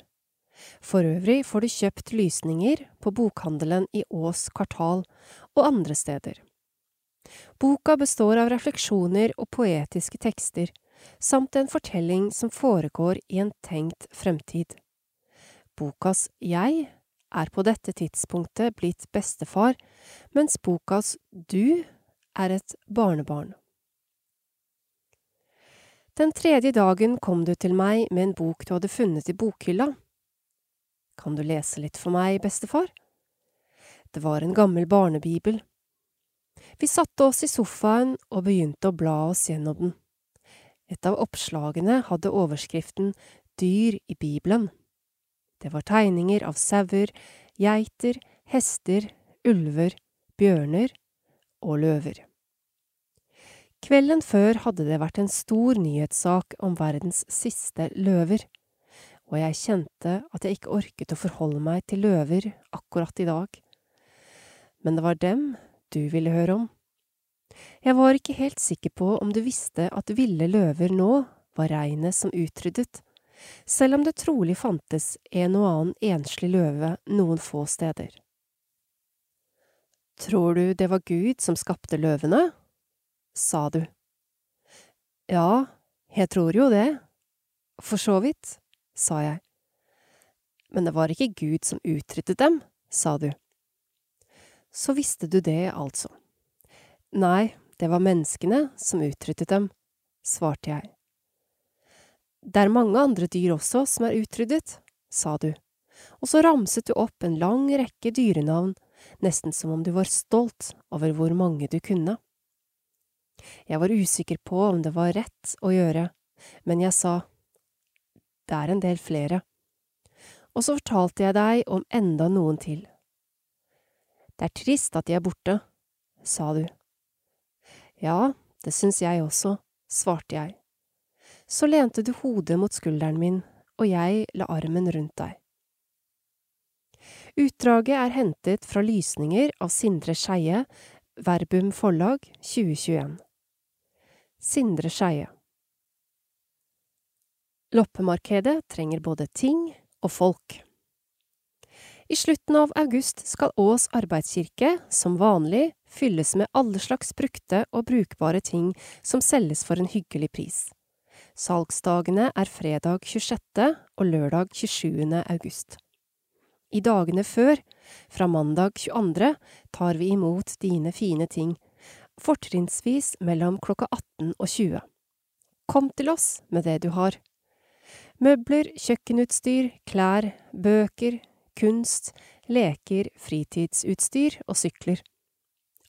For øvrig får du kjøpt lysninger på bokhandelen i Ås kvartal og andre steder. Boka består av refleksjoner og poetiske tekster, samt en fortelling som foregår i en tenkt fremtid. Bokas jeg er på dette tidspunktet blitt bestefar, mens bokas du er et barnebarn. Den tredje dagen kom du til meg med en bok du hadde funnet i bokhylla. Kan du lese litt for meg, bestefar? Det var en gammel barnebibel. Vi satte oss i sofaen og begynte å bla oss gjennom den. Et av oppslagene hadde overskriften Dyr i Bibelen. Det var tegninger av sauer, geiter, hester, ulver, bjørner og løver. Kvelden før hadde det vært en stor nyhetssak om verdens siste løver, og jeg kjente at jeg ikke orket å forholde meg til løver akkurat i dag. Men det var dem du ville høre om. Jeg var ikke helt sikker på om du visste at ville løver nå var reinet som utryddet, selv om det trolig fantes en og annen enslig løve noen få steder. Tror du det var Gud som skapte løvene? sa du. Ja, jeg tror jo det. For så vidt, sa jeg. Men det var ikke Gud som utryddet dem, sa du. Så visste du det, altså. Nei, det var menneskene som utryddet dem, svarte jeg. Det er mange andre dyr også som er utryddet, sa du, og så ramset du opp en lang rekke dyrenavn, nesten som om du var stolt over hvor mange du kunne. Jeg var usikker på om det var rett å gjøre, men jeg sa, det er en del flere. Og så fortalte jeg deg om enda noen til. Det er trist at de er borte, sa du. Ja, det syns jeg også, svarte jeg. Så lente du hodet mot skulderen min, og jeg la armen rundt deg. Utdraget er hentet fra Lysninger av Sindre Skeie, Verbum Forlag 2021. Sindre Skeie. Loppemarkedet trenger både ting og folk. I slutten av august skal Ås arbeidskirke, som vanlig, fylles med alle slags brukte og brukbare ting som selges for en hyggelig pris. Salgsdagene er fredag 26. og lørdag 27. august. I dagene før, fra mandag 22., tar vi imot dine fine ting fortrinnsvis mellom klokka 18 og 20. Kom til oss med det du har. Møbler, kjøkkenutstyr, klær, bøker, kunst, leker, fritidsutstyr og sykler.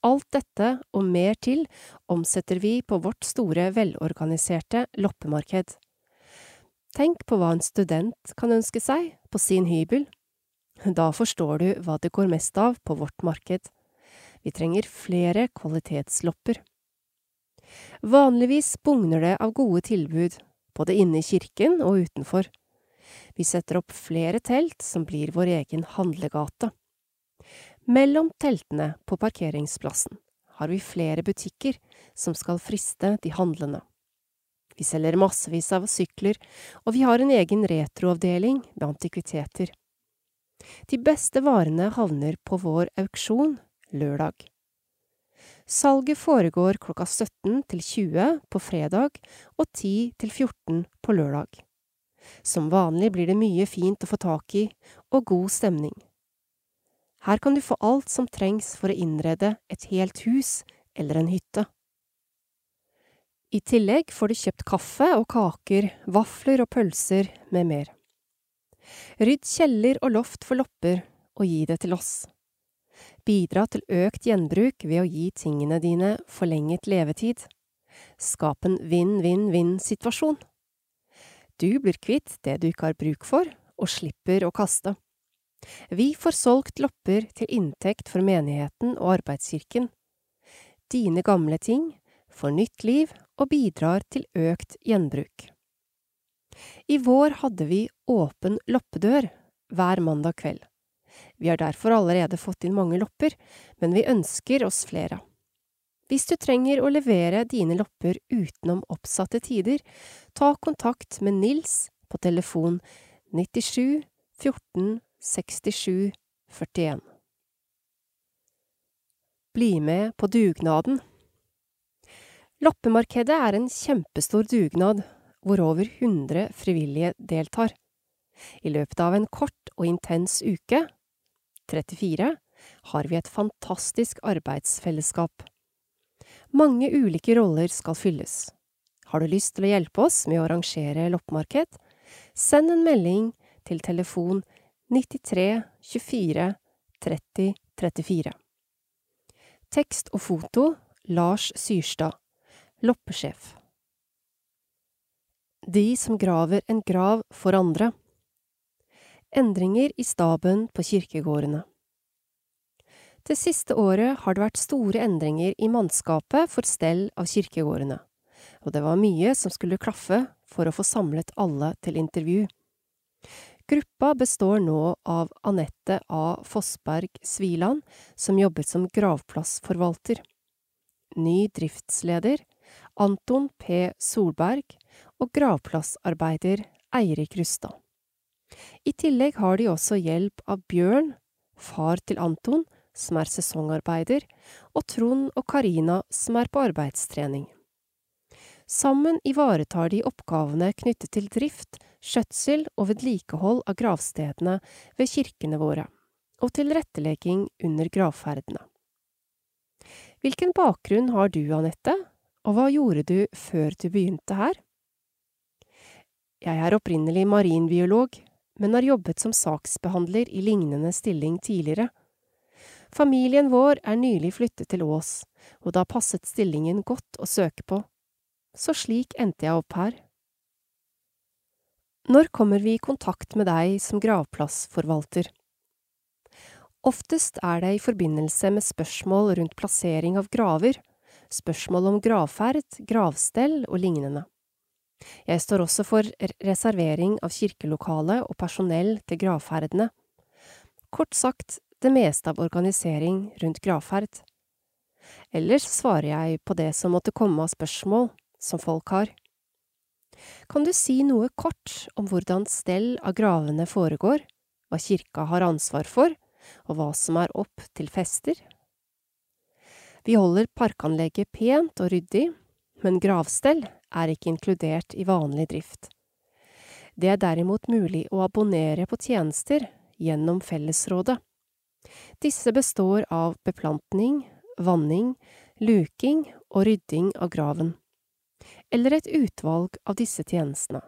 Alt dette og mer til omsetter vi på vårt store, velorganiserte loppemarked. Tenk på hva en student kan ønske seg på sin hybel. Da forstår du hva det går mest av på vårt marked. Vi trenger flere kvalitetslopper. Vanligvis bugner det av gode tilbud, både inne i kirken og utenfor. Vi setter opp flere telt som blir vår egen handlegate. Mellom teltene på parkeringsplassen har vi flere butikker som skal friste de handlende. Vi selger massevis av sykler, og vi har en egen retroavdeling med antikviteter. De beste varene havner på vår auksjon lørdag. Salget foregår klokka 17 til 20 på fredag og 10 til 14 på lørdag. Som vanlig blir det mye fint å få tak i, og god stemning. Her kan du få alt som trengs for å innrede et helt hus eller en hytte. I tillegg får du kjøpt kaffe og kaker, vafler og pølser med mer. Rydd kjeller og loft for lopper, og gi det til oss. Bidra til økt gjenbruk ved å gi tingene dine forlenget levetid. Skap en vinn-vinn-vinn-situasjon. Du blir kvitt det du ikke har bruk for, og slipper å kaste. Vi får solgt lopper til inntekt for menigheten og arbeidskirken. Dine gamle ting får nytt liv og bidrar til økt gjenbruk. I vår hadde vi åpen loppedør hver mandag kveld. Vi har derfor allerede fått inn mange lopper, men vi ønsker oss flere. Hvis du trenger å levere dine lopper utenom oppsatte tider, ta kontakt med Nils på telefon 97 14 67 41 Bli med på dugnaden. Loppemarkedet er en kjempestor dugnad hvor over 100 frivillige deltar. I løpet av en kort og intens uke, 34, har vi et fantastisk arbeidsfellesskap. Mange ulike roller skal fylles. Har du lyst til å hjelpe oss med å arrangere loppemarked? Send en melding til telefon 93 24 30 34. Tekst og foto Lars Syrstad, loppesjef. De som graver en grav for andre. Endringer i staben på kirkegårdene. Det siste året har det vært store endringer i mannskapet for stell av kirkegårdene, og det var mye som skulle klaffe for å få samlet alle til intervju. Gruppa består nå av Anette A. Fossberg Sviland, som jobber som gravplassforvalter. Ny driftsleder Anton P. Solberg og gravplassarbeider Eirik Rustad. I tillegg har de også hjelp av Bjørn, far til Anton, som er sesongarbeider, og Trond og Karina, som er på arbeidstrening. Sammen ivaretar de oppgavene knyttet til drift, skjøtsel og vedlikehold av gravstedene ved kirkene våre, og tilrettelegging under gravferdene. Hvilken bakgrunn har du, Anette, og hva gjorde du før du begynte her? Jeg er opprinnelig marinbiolog, men har jobbet som saksbehandler i lignende stilling tidligere Familien vår er nylig flyttet til Ås, og da passet stillingen godt å søke på. Så slik endte jeg opp her. Når kommer vi i kontakt med deg som gravplassforvalter? Oftest er det i forbindelse med spørsmål rundt plassering av graver, spørsmål om gravferd, gravstell og lignende. Jeg står også for reservering av kirkelokale og personell til gravferdene. Kort sagt det meste av organisering rundt gravferd. Ellers svarer jeg på det som måtte komme av spørsmål som folk har. Kan du si noe kort om hvordan stell av gravene foregår, hva kirka har ansvar for, og hva som er opp til fester? Vi holder parkanlegget pent og ryddig, men gravstell er ikke inkludert i vanlig drift. Det er derimot mulig å abonnere på tjenester gjennom fellesrådet. Disse består av beplantning, vanning, luking og rydding av graven, eller et utvalg av disse tjenestene.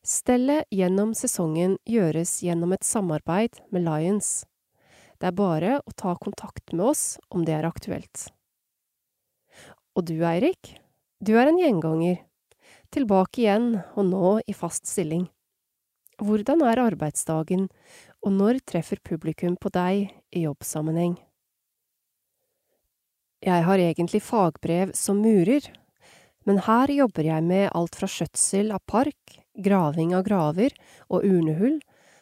Stellet gjennom sesongen gjøres gjennom et samarbeid med Lions. Det er bare å ta kontakt med oss om det er aktuelt. Og du, Eirik, du er en gjenganger. Tilbake igjen, og nå i fast stilling. Hvordan er arbeidsdagen, og når treffer publikum på deg i jobbsammenheng? Jeg har egentlig fagbrev som murer, men her jobber jeg med alt fra skjøtsel av park, graving av graver og urnehull,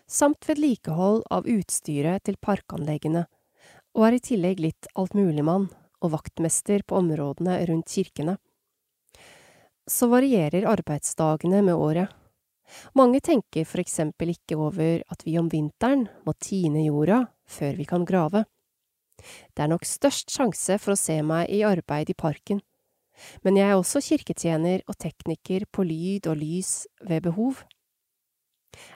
samt vedlikehold av utstyret til parkanleggene, og er i tillegg litt altmuligmann og vaktmester på områdene rundt kirkene. Så varierer arbeidsdagene med året. Mange tenker for eksempel ikke over at vi om vinteren må tine jorda før vi kan grave. Det er nok størst sjanse for å se meg i arbeid i parken, men jeg er også kirketjener og tekniker på lyd og lys ved behov.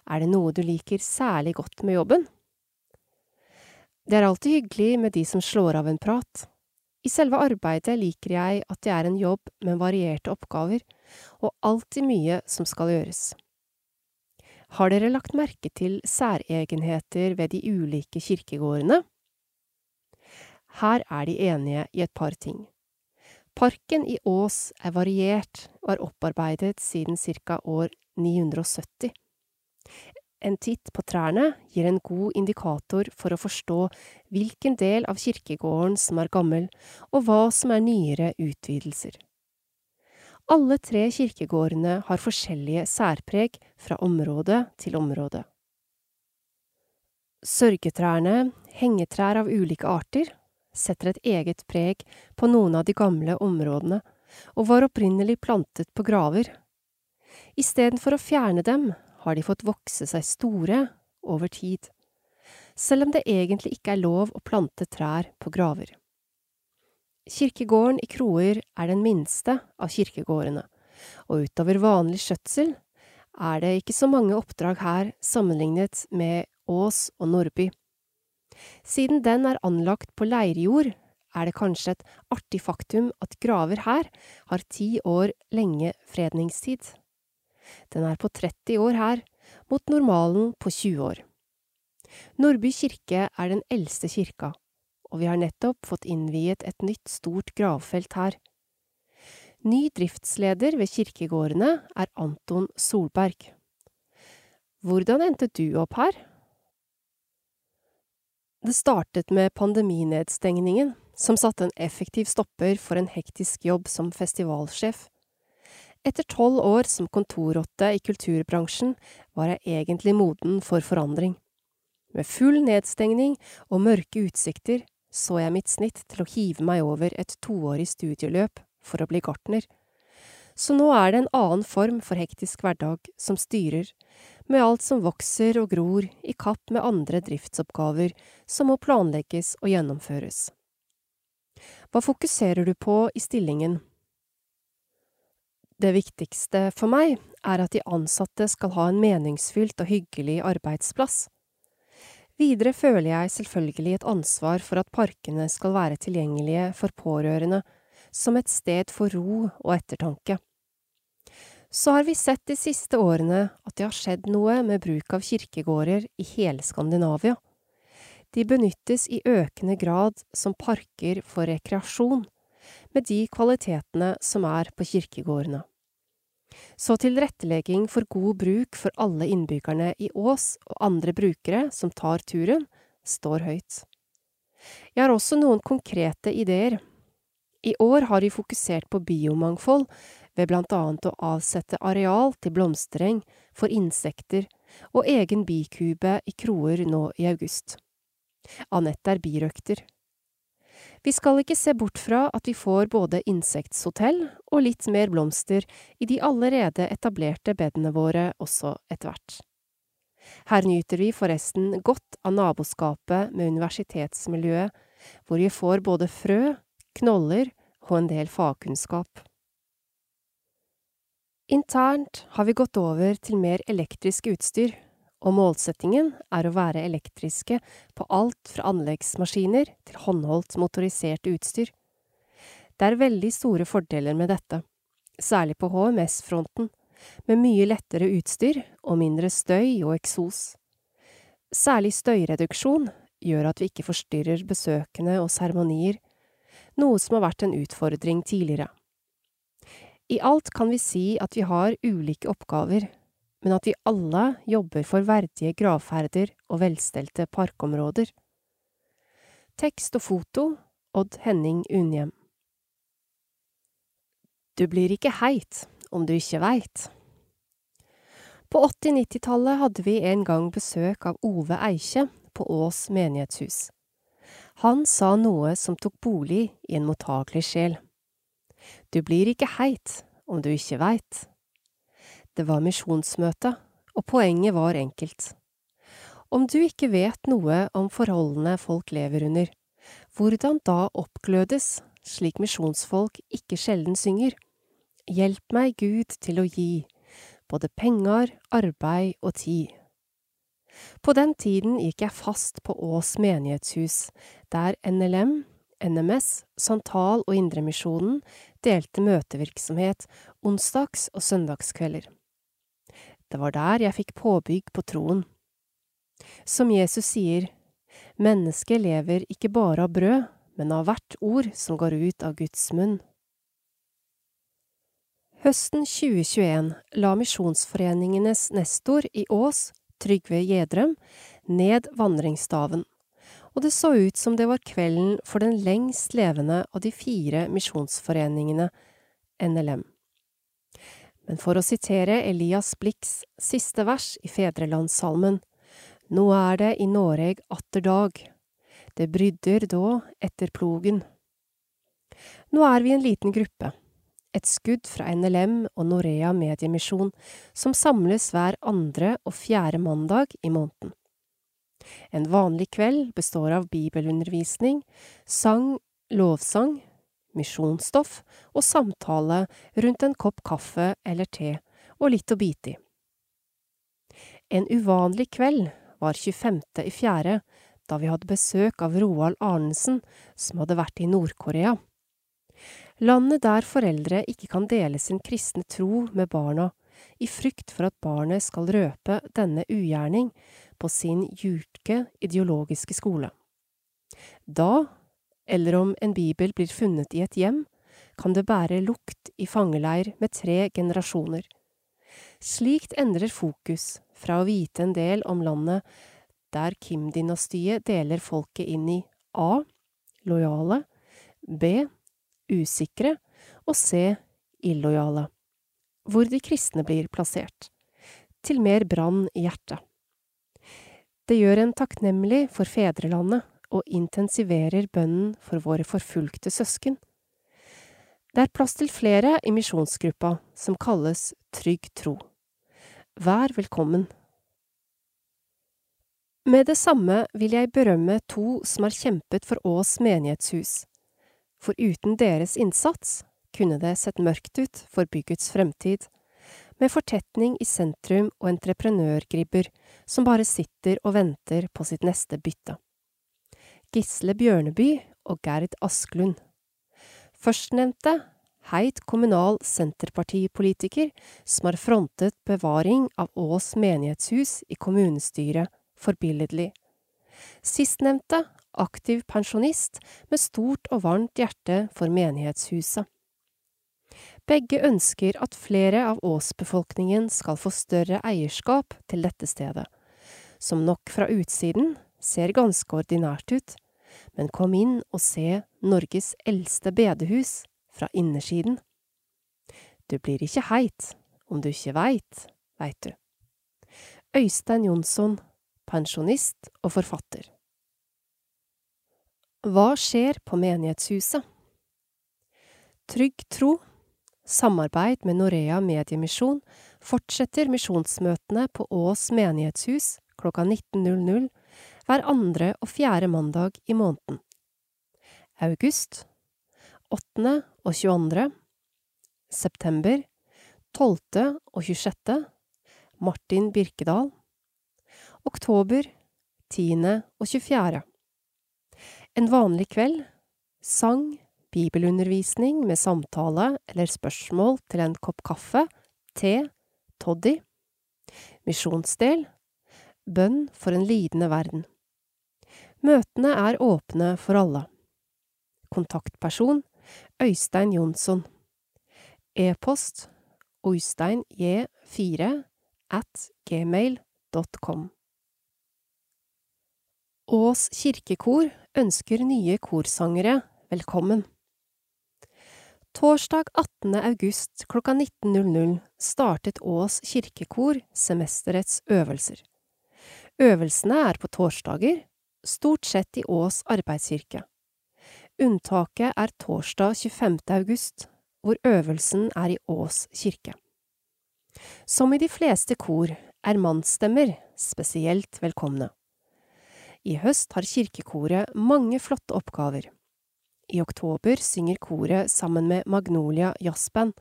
Er det noe du liker særlig godt med jobben? Det er alltid hyggelig med de som slår av en prat. I selve arbeidet liker jeg at det er en jobb med varierte oppgaver, og alltid mye som skal gjøres. Har dere lagt merke til særegenheter ved de ulike kirkegårdene? Her er de enige i et par ting. Parken i Ås er variert og er opparbeidet siden ca. år 970. En titt på trærne gir en god indikator for å forstå hvilken del av kirkegården som er gammel, og hva som er nyere utvidelser. Alle tre kirkegårdene har forskjellige særpreg fra område til område. Sørgetrærne, hengetrær av ulike arter, setter et eget preg på noen av de gamle områdene, og var opprinnelig plantet på graver. Istedenfor å fjerne dem, har de fått vokse seg store over tid, selv om det egentlig ikke er lov å plante trær på graver. Kirkegården i Kroer er den minste av kirkegårdene, og utover vanlig skjøtsel er det ikke så mange oppdrag her sammenlignet med Ås og Nordby. Siden den er anlagt på leirjord, er det kanskje et artig faktum at graver her har ti år lenge fredningstid. Den er på 30 år her, mot normalen på 20 år. Nordby kirke er den eldste kirka, og vi har nettopp fått innviet et nytt stort gravfelt her. Ny driftsleder ved kirkegårdene er Anton Solberg. Hvordan endte du opp her? Det startet med pandeminedstengningen, som satte en effektiv stopper for en hektisk jobb som festivalsjef. Etter tolv år som kontorrotte i kulturbransjen var jeg egentlig moden for forandring. Med full nedstengning og mørke utsikter så jeg mitt snitt til å hive meg over et toårig studieløp for å bli gartner. Så nå er det en annen form for hektisk hverdag som styrer, med alt som vokser og gror i kapp med andre driftsoppgaver som må planlegges og gjennomføres. Hva fokuserer du på i stillingen? Det viktigste for meg er at de ansatte skal ha en meningsfylt og hyggelig arbeidsplass. Videre føler jeg selvfølgelig et ansvar for at parkene skal være tilgjengelige for pårørende, som et sted for ro og ettertanke. Så har vi sett de siste årene at det har skjedd noe med bruk av kirkegårder i hele Skandinavia. De benyttes i økende grad som parker for rekreasjon, med de kvalitetene som er på kirkegårdene. Så tilrettelegging for god bruk for alle innbyggerne i Ås og andre brukere som tar turen, står høyt. Jeg har også noen konkrete ideer. I år har vi fokusert på biomangfold ved blant annet å avsette areal til blomstereng for insekter og egen bikube i kroer nå i august. Anette er birøkter. Vi skal ikke se bort fra at vi får både insekthotell og litt mer blomster i de allerede etablerte bedene våre også etter hvert. Her nyter vi forresten godt av naboskapet med universitetsmiljøet, hvor vi får både frø, knoller og en del fagkunnskap. Internt har vi gått over til mer elektrisk utstyr, og målsettingen er å være elektriske på alt fra anleggsmaskiner til håndholdt motorisert utstyr. Det er veldig store fordeler med dette, særlig på HMS-fronten, med mye lettere utstyr og mindre støy og eksos. Særlig støyreduksjon gjør at vi ikke forstyrrer besøkende og seremonier, noe som har vært en utfordring tidligere. I alt kan vi si at vi har ulike oppgaver, men at vi alle jobber for verdige gravferder og velstelte parkområder. Tekst og foto Odd Henning Unhjem Du blir ikke heit om du ikke veit. På 80-90-tallet hadde vi en gang besøk av Ove Eikje på Ås menighetshus. Han sa noe som tok bolig i en mottagelig sjel. Du blir ikke heit om du ikke veit. Det var misjonsmøte, og poenget var enkelt. Om du ikke vet noe om forholdene folk lever under, hvordan da oppglødes, slik misjonsfolk ikke sjelden synger? Hjelp meg, Gud, til å gi, både penger, arbeid og tid. På den tiden gikk jeg fast på Ås menighetshus, der NLM, NMS, Santal og Indremisjonen delte møtevirksomhet onsdags- og søndagskvelder. Det var der jeg fikk påbygg på troen. Som Jesus sier, mennesket lever ikke bare av brød, men av hvert ord som går ut av Guds munn. Høsten 2021 la Misjonsforeningenes nestor i Ås, Trygve Gjedrem, ned vandringsstaven, og det så ut som det var kvelden for den lengst levende av de fire misjonsforeningene, NLM. Men for å sitere Elias Blix siste vers i Fedrelandssalmen, Nå er det i Noreg atter dag, det brydder då etter plogen. Nå er vi en liten gruppe, et skudd fra NLM og Norea Mediemisjon, som samles hver andre og fjerde mandag i måneden. En vanlig kveld består av bibelundervisning, sang, lovsang, misjonsstoff og samtale rundt en kopp kaffe eller te og litt å bite i. En uvanlig kveld var 25. i fjerde, da vi hadde besøk av Roald Arnesen, som hadde vært i Nord-Korea. Landet der foreldre ikke kan dele sin kristne tro med barna, i frykt for at barnet skal røpe denne ugjerning på sin jurke ideologiske skole. Da, eller om en bibel blir funnet i et hjem, kan det bære lukt i fangeleir med tre generasjoner. Slikt endrer fokus fra å vite en del om landet der Kim-dynastiet deler folket inn i A. lojale, B. usikre og C. illojale, hvor de kristne blir plassert, til mer brann i hjertet. Det gjør en takknemlig for fedrelandet og intensiverer bønnen for våre forfulgte søsken. Det er plass til flere i misjonsgruppa som kalles Trygg tro. Vær velkommen. Med det samme vil jeg berømme to som har kjempet for Ås menighetshus, for uten deres innsats kunne det sett mørkt ut for byggets fremtid, med fortetning i sentrum og entreprenørgribber som bare sitter og venter på sitt neste bytte. Gisle Bjørneby og Gerd Asklund. Førstnevnte heit kommunal senterpartipolitiker som har frontet bevaring av Ås menighetshus i kommunestyret forbilledlig. Sistnevnte aktiv pensjonist med stort og varmt hjerte for menighetshuset. Begge ønsker at flere av Ås-befolkningen skal få større eierskap til dette stedet, som nok fra utsiden ser ganske ordinært ut, men kom inn og se Norges eldste bedehus fra innersiden. Du blir ikke heit om du ikke veit, veit du. Øystein Jonsson pensjonist og forfatter. Hva skjer på menighetshuset? Trygg tro, samarbeid med Norea Mediemisjon, fortsetter misjonsmøtene på Ås menighetshus klokka 19.00 hver andre og fjerde mandag i måneden. August 8. og 22. September 12. og 26. Martin Birkedal oktober 10. og 24. En vanlig kveld, sang, bibelundervisning med samtale eller spørsmål til en kopp kaffe, te, toddy, misjonsdel, bønn for en lidende verden. Møtene er åpne for alle. Kontaktperson Øystein Jonsson. E-post oysteinj4 at gmail.com. Ås kirkekor ønsker nye korsangere velkommen. Torsdag 18. august klokka 19.00 startet Ås kirkekor semesterets øvelser. Øvelsene er på torsdager, stort sett i Ås arbeidskirke. Unntaket er torsdag 25. august, hvor øvelsen er i Ås kirke. Som i de fleste kor er mannsstemmer spesielt velkomne. I høst har kirkekoret mange flotte oppgaver. I oktober synger koret sammen med Magnolia Jazzband,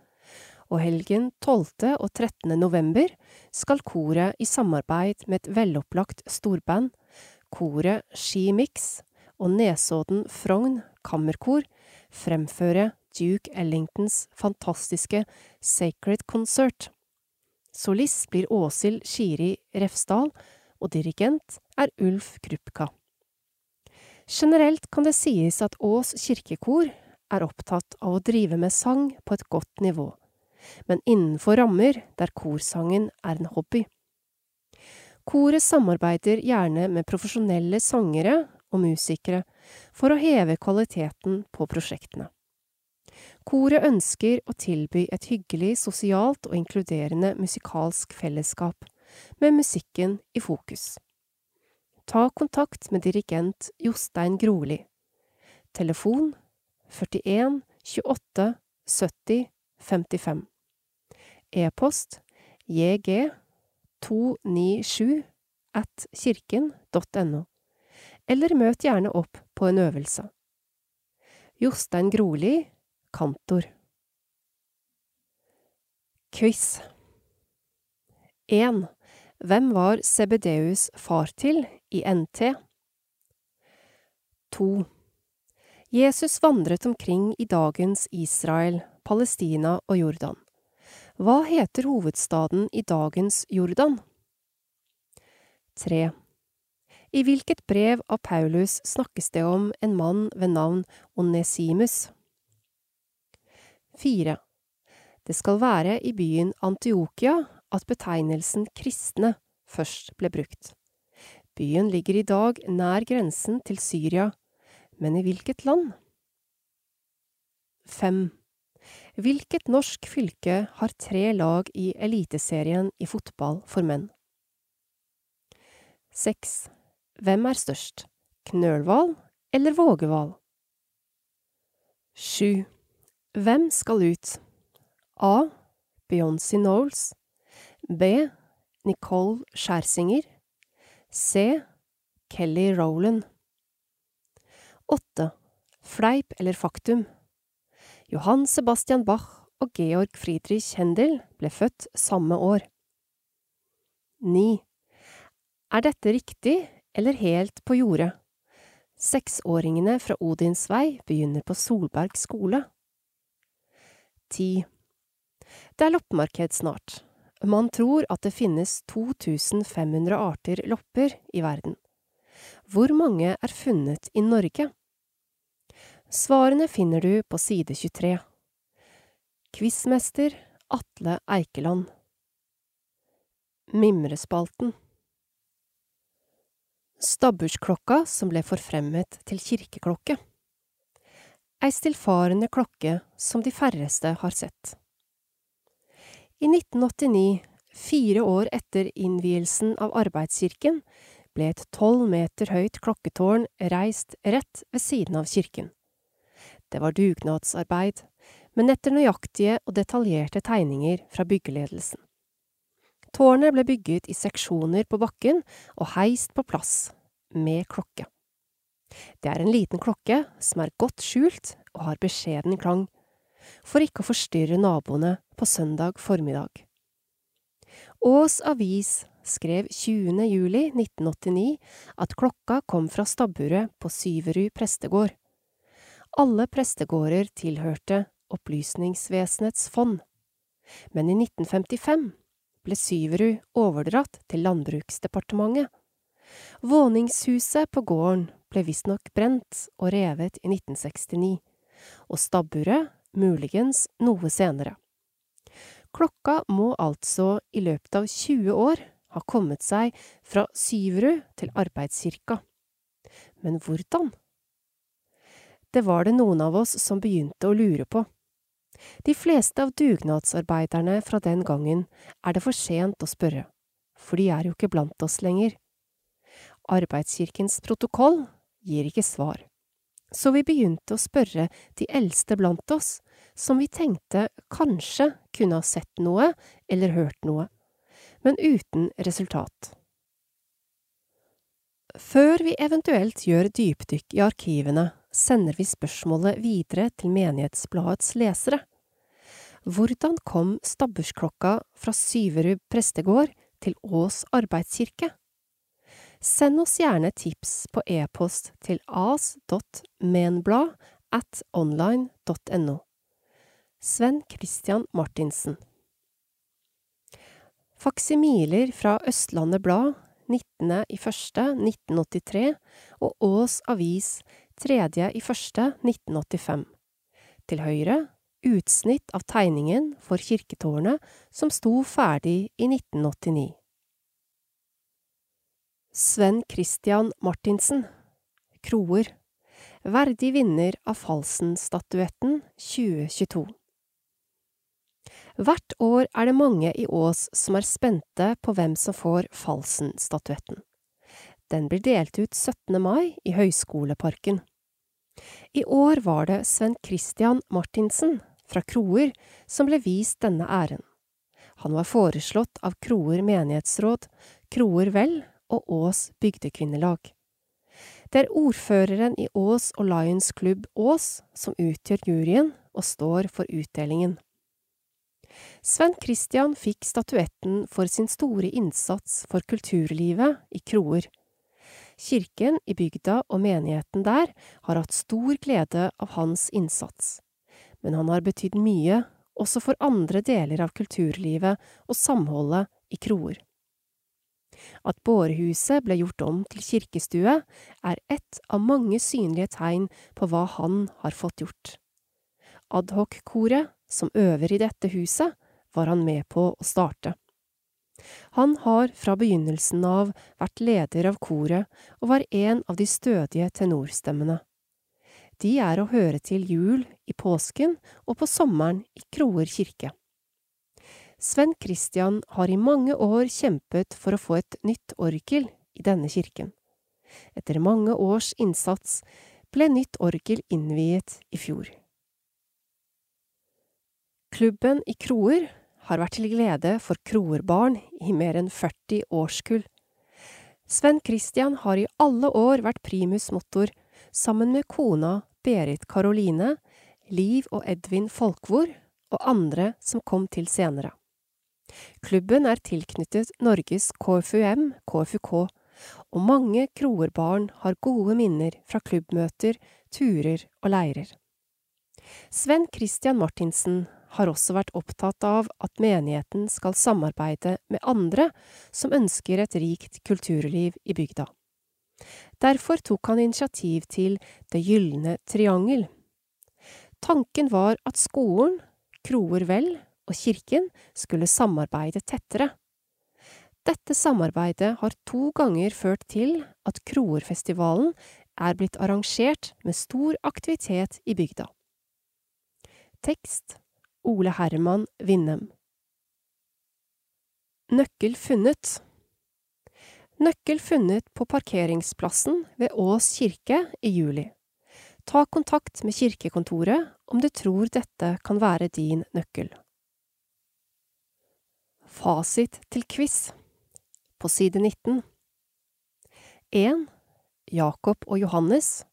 og helgen 12. og 13. november skal koret i samarbeid med et velopplagt storband, koret Skimix og Nesodden Frogn Kammerkor, fremføre Duke Ellingtons fantastiske Sacred Concert. Solist blir Åshild Skiri Refsdal, og dirigent er Ulf Krupka. Generelt kan det sies at Ås kirkekor er opptatt av å drive med sang på et godt nivå, men innenfor rammer der korsangen er en hobby. Koret samarbeider gjerne med profesjonelle sangere og musikere for å heve kvaliteten på prosjektene. Koret ønsker å tilby et hyggelig, sosialt og inkluderende musikalsk fellesskap, med musikken i fokus. Ta kontakt med dirigent Jostein Groli. Telefon 41 28 70 55. E-post jg297 at kirken.no, eller møt gjerne opp på en øvelse. Jostein Groli, kantor. Quiz 1. Hvem var Sebedeus far til i NT? 2. Jesus vandret omkring i dagens Israel, Palestina og Jordan. Hva heter hovedstaden i dagens Jordan? 3. I hvilket brev av Paulus snakkes det om en mann ved navn Onesimus? 4. Det skal være i byen Antiokia at betegnelsen kristne først ble brukt. Byen ligger i dag nær grensen til Syria, men i hvilket land? 5. Hvilket norsk fylke har tre lag i Eliteserien i fotball for menn? 6. Hvem er størst, Knølhval eller Vågehval? 7. Hvem skal ut? A. Beyoncé Knowles B. Nicole Skjærsinger C. Kelly Rowland 8. Fleip eller faktum Johan Sebastian Bach og Georg Friedrich Händel ble født samme år. 9. Er dette riktig eller helt på jordet? Seksåringene fra Odinsvei begynner på Solberg skole. 10. Det er loppemarked snart. Man tror at det finnes 2500 arter lopper i verden. Hvor mange er funnet i Norge? Svarene finner du på side 23. Quizmester Atle Eikeland. Mimrespalten. Stabbursklokka som ble forfremmet til kirkeklokke. Ei stillfarende klokke som de færreste har sett. I 1989, fire år etter innvielsen av Arbeidskirken, ble et tolv meter høyt klokketårn reist rett ved siden av kirken. Det var dugnadsarbeid, men etter nøyaktige og detaljerte tegninger fra byggeledelsen. Tårnet ble bygget i seksjoner på bakken og heist på plass, med klokke. Det er en liten klokke som er godt skjult og har beskjeden klang for ikke å forstyrre naboene på søndag formiddag. Ås Avis skrev 20. juli 1989 at klokka kom fra stabburet på Syverud prestegård. Alle prestegårder tilhørte Opplysningsvesenets fond, men i 1955 ble Syverud overdratt til Landbruksdepartementet. Våningshuset på gården ble visstnok brent og revet i 1969, og stabburet muligens noe senere. Klokka må altså i løpet av 20 år ha kommet seg fra Syverud til Arbeidskirka. Men hvordan? Det var det noen av oss som begynte å lure på. De fleste av dugnadsarbeiderne fra den gangen er det for sent å spørre, for de er jo ikke blant oss lenger. Arbeidskirkens protokoll gir ikke svar så vi begynte å spørre de eldste blant oss, som vi tenkte kanskje kunne ha sett noe eller hørt noe, men uten resultat. Før vi eventuelt gjør dypdykk i arkivene, sender vi spørsmålet videre til Menighetsbladets lesere. Hvordan kom stabbursklokka fra Syverud prestegård til Ås arbeidskirke? Send oss gjerne tips på e-post til as.menblad at online.no. Sven Christian Martinsen Faksimiler fra Østlandet Blad 19.01.1983 og Ås Avis 3.01.1985. Til høyre utsnitt av tegningen for kirketårnet som sto ferdig i 1989. Sven Christian Martinsen, Kroer, verdig vinner av Falsen-statuetten 2022. Hvert år er det mange i Ås som er spente på hvem som får Falsen-statuetten. Den blir delt ut 17. mai i Høyskoleparken. I år var det Sven Christian Martinsen fra Kroer som ble vist denne æren. Han var foreslått av Kroer menighetsråd, Kroer Vel og Ås bygdekvinnelag. Det er ordføreren i Ås og Lions Klubb Ås som utgjør juryen og står for utdelingen. Sven Christian fikk statuetten for sin store innsats for kulturlivet i Kroer. Kirken i bygda og menigheten der har hatt stor glede av hans innsats, men han har betydd mye også for andre deler av kulturlivet og samholdet i Kroer. At bårehuset ble gjort om til kirkestue, er ett av mange synlige tegn på hva han har fått gjort. Adhoc-koret, som øver i dette huset, var han med på å starte. Han har fra begynnelsen av vært leder av koret og var en av de stødige tenorstemmene. De er å høre til jul, i påsken og på sommeren i Kroer kirke. Sven Christian har i mange år kjempet for å få et nytt orgel i denne kirken. Etter mange års innsats ble nytt orgel innviet i fjor. Klubben i Kroer har vært til glede for kroerbarn i mer enn 40 årskull. Sven Christian har i alle år vært primus motor, sammen med kona Berit Karoline, Liv og Edvin Folkvord og andre som kom til senere. Klubben er tilknyttet Norges KFUM, KFUK, og mange kroerbarn har gode minner fra klubbmøter, turer og leirer. Sven Christian Martinsen har også vært opptatt av at menigheten skal samarbeide med andre som ønsker et rikt kulturliv i bygda. Derfor tok han initiativ til Det gylne triangel. Tanken var at skolen, Kroer Vel og kirken skulle samarbeide tettere. Dette samarbeidet har to ganger ført til at Kroerfestivalen er blitt arrangert med stor aktivitet i bygda. Tekst Ole Herman Vindem. Nøkkel funnet Nøkkel funnet på parkeringsplassen ved Ås kirke i juli. Ta kontakt med kirkekontoret om du tror dette kan være din nøkkel. Fasit til quiz på side 19 1. Jakob og Johannes,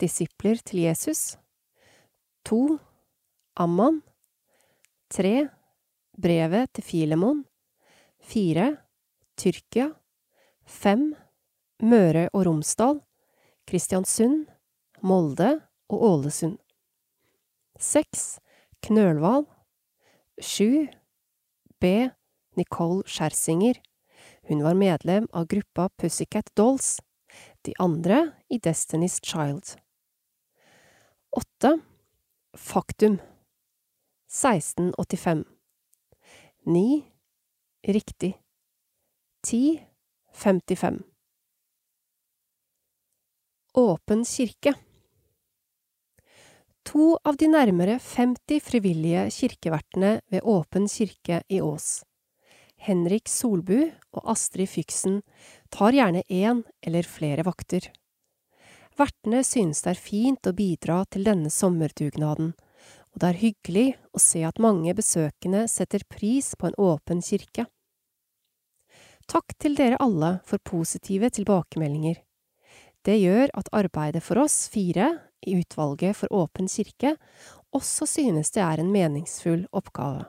disipler til Jesus 2. Amman 3. Brevet til Filemon 4. Tyrkia 5. Møre og Romsdal Kristiansund Molde og Ålesund 6. Knølvall 7. B. Nicole Scherzinger. Hun var medlem av gruppa Pussycat Dolls, de andre i Destiny's Child. Åtte. Faktum 1685 9. Riktig. 10. 55 Åpen kirke To av de nærmere 50 frivillige kirkevertene ved Åpen kirke i Ås Henrik Solbu og Astrid Fyksen tar gjerne én eller flere vakter. Vertene synes det er fint å bidra til denne sommerdugnaden, det er hyggelig å se at mange besøkende setter pris på en åpen kirke. Takk til dere alle for positive tilbakemeldinger. Det gjør at arbeidet for oss fire i utvalget for åpen kirke også synes det er en meningsfull oppgave.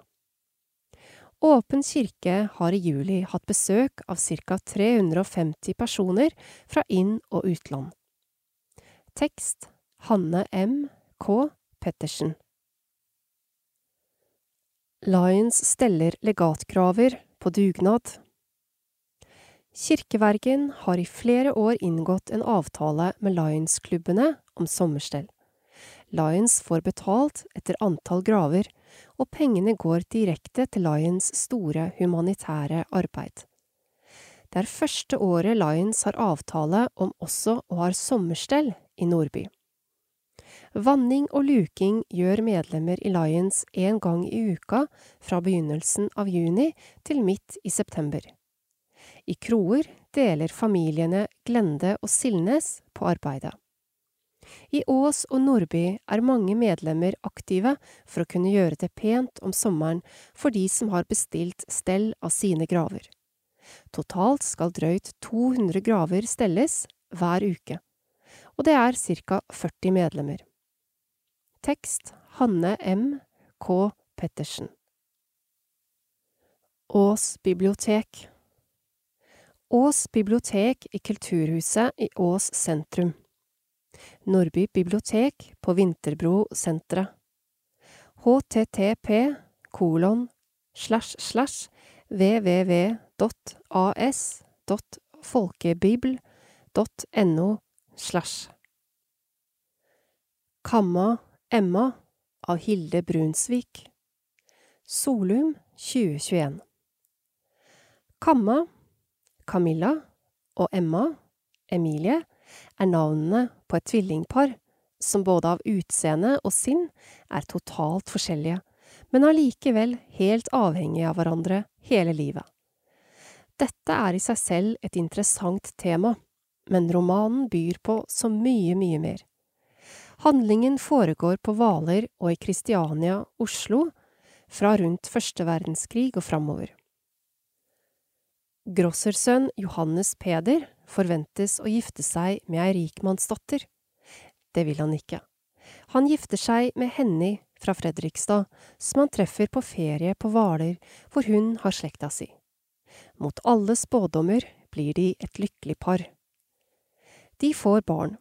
Åpen kirke har i juli hatt besøk av ca 350 personer fra inn- og utland. Tekst Hanne M. K. Pettersen Lions steller legatgraver på dugnad. Kirkevergen har i flere år inngått en avtale med Lions-klubbene om sommerstell. Lions får betalt etter antall graver, og pengene går direkte til Lions store humanitære arbeid. Det er første året Lions har avtale om også å ha sommerstell i Nordby. Vanning og luking gjør medlemmer i Lions én gang i uka fra begynnelsen av juni til midt i september. I Kroer deler familiene Glende og Silnes på arbeidet. I Ås og Nordby er mange medlemmer aktive for å kunne gjøre det pent om sommeren for de som har bestilt stell av sine graver. Totalt skal drøyt 200 graver stelles hver uke, og det er ca 40 medlemmer. Tekst Hanne M. K. Pettersen Ås bibliotek Ås bibliotek i Kulturhuset i Ås sentrum. Nordby bibliotek på Vinterbro-senteret. http kolon slash slash www.as.folkebibel.no slash Kamma Emma av Hilde Brunsvik Solum 2021 Kamma, Camilla og Emma, Emilie, er navnene på et tvillingpar som både av utseende og sinn er totalt forskjellige, men allikevel helt avhengige av hverandre hele livet. Dette er i seg selv et interessant tema, men romanen byr på så mye, mye mer. Handlingen foregår på Hvaler og i Kristiania, Oslo, fra rundt første verdenskrig og framover. Grossersønn Johannes Peder forventes å gifte seg med ei rikmannsdatter. Det vil han ikke. Han gifter seg med Henny fra Fredrikstad, som han treffer på ferie på Hvaler, hvor hun har slekta si. Mot alle spådommer blir de et lykkelig par. De får barn.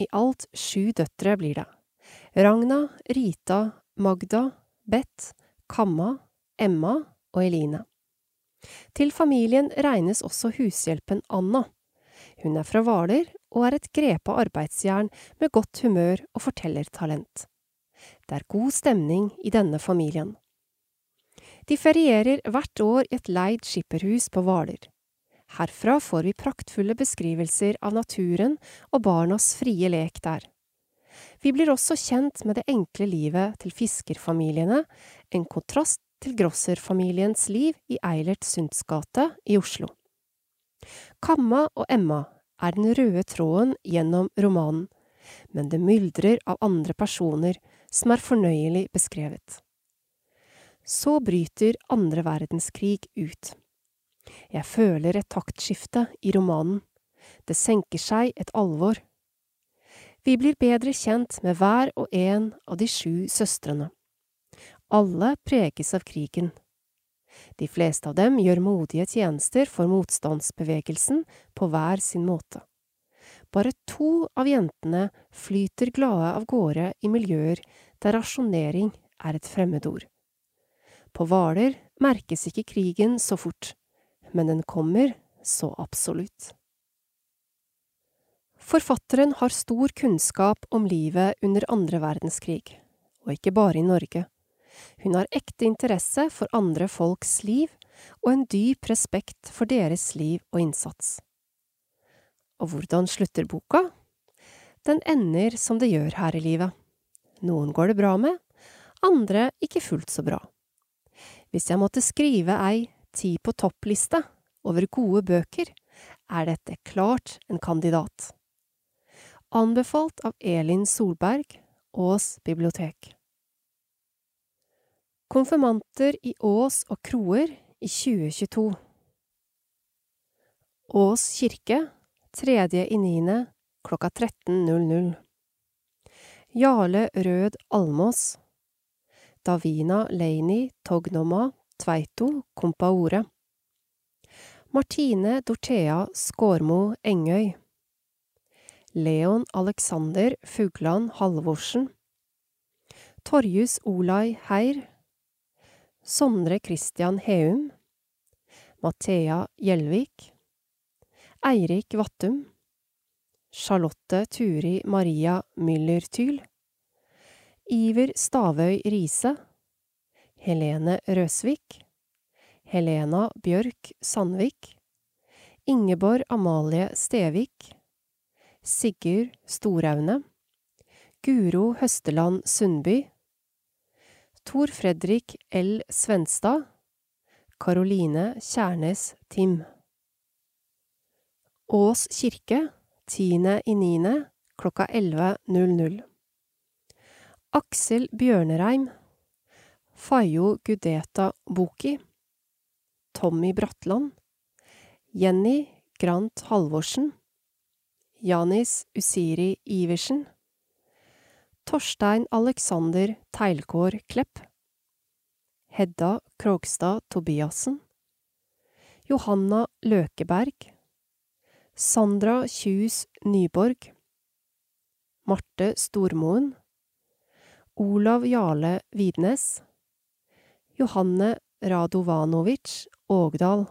I alt sju døtre blir det. Ragna, Rita, Magda, Beth, Kamma, Emma og Eline. Til familien regnes også hushjelpen Anna. Hun er fra Hvaler og er et grepa arbeidsjern med godt humør og fortellertalent. Det er god stemning i denne familien. De ferierer hvert år i et leid skipperhus på Hvaler. Herfra får vi praktfulle beskrivelser av naturen og barnas frie lek der. Vi blir også kjent med det enkle livet til fiskerfamiliene, en kontrast til Grosser-familiens liv i Eilert Sunds gate i Oslo. Kamma og Emma er den røde tråden gjennom romanen, men det myldrer av andre personer som er fornøyelig beskrevet. Så bryter andre verdenskrig ut. Jeg føler et taktskifte i romanen. Det senker seg et alvor. Vi blir bedre kjent med hver og en av de sju søstrene. Alle preges av krigen. De fleste av dem gjør modige tjenester for motstandsbevegelsen på hver sin måte. Bare to av jentene flyter glade av gårde i miljøer der rasjonering er et fremmedord. På Hvaler merkes ikke krigen så fort, men den kommer så absolutt. Forfatteren har stor kunnskap om livet under andre verdenskrig, og ikke bare i Norge. Hun har ekte interesse for andre folks liv og en dyp respekt for deres liv og innsats. Og hvordan slutter boka? Den ender som det gjør her i livet. Noen går det bra med, andre ikke fullt så bra. Hvis jeg måtte skrive ei ti på toppliste over gode bøker, er dette klart en kandidat. Anbefalt av Elin Solberg, Ås bibliotek. Konfirmanter i Ås og Kroer i 2022 Ås kirke, tredje i niende, klokka 13.00 Jarle Rød Almås Davina Leini Tognoma Tveito Kompaore. Martine Dorthea Skårmo Engøy. Leon Alexander Fugland Halvorsen. Torjus Olai Heir Sondre Christian Heum, Mathea Gjelvik, Eirik Vattum, Charlotte Turi Maria Müller-Tyl, Iver Stavøy Riise, Helene Røsvik, Helena Bjørk Sandvik, Ingeborg Amalie Stevik, Sigurd Storaune, Guro Høsteland Sundby, Tor Fredrik L. Svenstad Karoline Kjærnes Tim Ås kirke, tiende i niende, klokka 11.00. Aksel Bjørnereim, Fayo Gudeta Boki, Tommy Bratland, Jenny Grant Halvorsen, Janis Usiri Iversen, Torstein Alexander Teilkår Klepp, Hedda Krogstad Tobiassen, Johanna Løkeberg, Sandra Kjus Nyborg, Marte Stormoen, Olav Jarle Vidnes, Johanne Radovanovic Ågdal.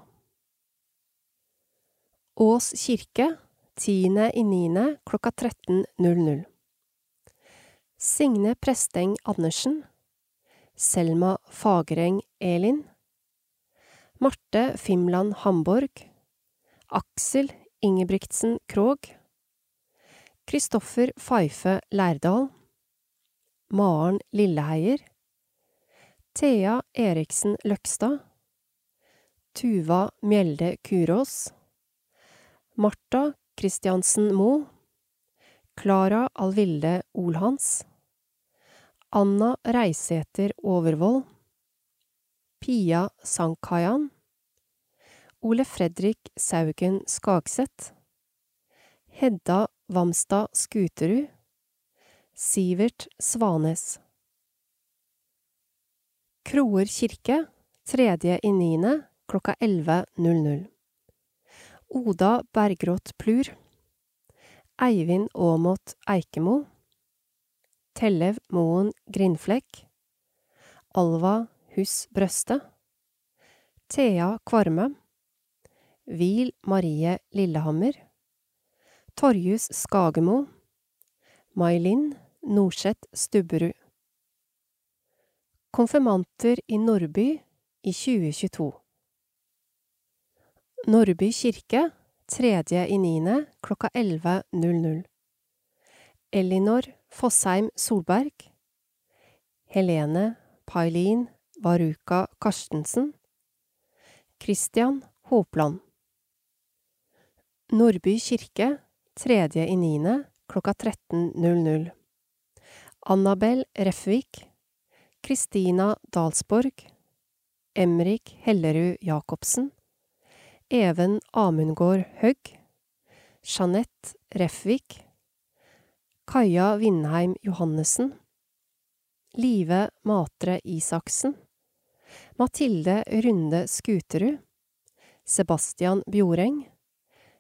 Ås kirke, tiende i niende klokka 13.00. Signe Presteng Andersen, Selma Fagereng Elin, Marte Fimland Hamborg, Aksel Ingebrigtsen Krogh, Kristoffer Feife Lærdal, Maren Lilleheier, Thea Eriksen Løkstad, Tuva Mjelde Kurås, Marta Christiansen Moe, Klara Alvilde Olhans, Anna Reisæter Overvold, Pia Sankayan, Ole Fredrik Saugen Skagseth, Hedda Vamstad Skuterud, Sivert Svanes. Kroer kirke, tredje i niende, klokka 11.00. Oda Bergråt Plur. Eivind Aamodt Eikemo. Tellev Moen Grindflekk. Alva Hus Brøste. Thea Kvarme. Hvil Marie Lillehammer. Torjus Skagemo. May-Linn Norseth Stubberud. Konfirmanter i Nordby i 2022. Nordby kirke, tredje i niende, klokka 11.00. Elinor Fossheim Solberg. Helene Pailin Varuka Karstensen. Christian Hopland. Nordby kirke, tredje i niende, klokka 13.00. Annabel Refvik. Kristina Dalsborg. Emrik Hellerud Jacobsen. Even Amundgård Høgg. Jeanette Refvik. Kaja Vindheim Johannessen. Live Matre Isaksen. Mathilde Runde Skuterud. Sebastian Bjoreng.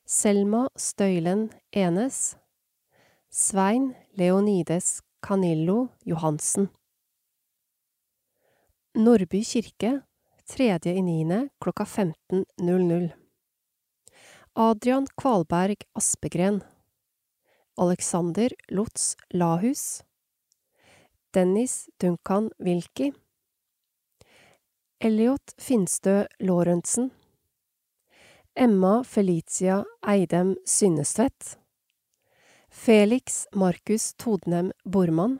Selma Støylen Enes. Svein Leonides Canillo Johansen. Nordby kirke, tredje i niende, klokka 15.00. Adrian Kvalberg Aspegren. Alexander Lotz Lahus. Dennis Duncan Wilkie. Elliot Finstø Lorentzen. Emma Felicia Eidem Synnestvedt. Felix Markus Todnem Bormann.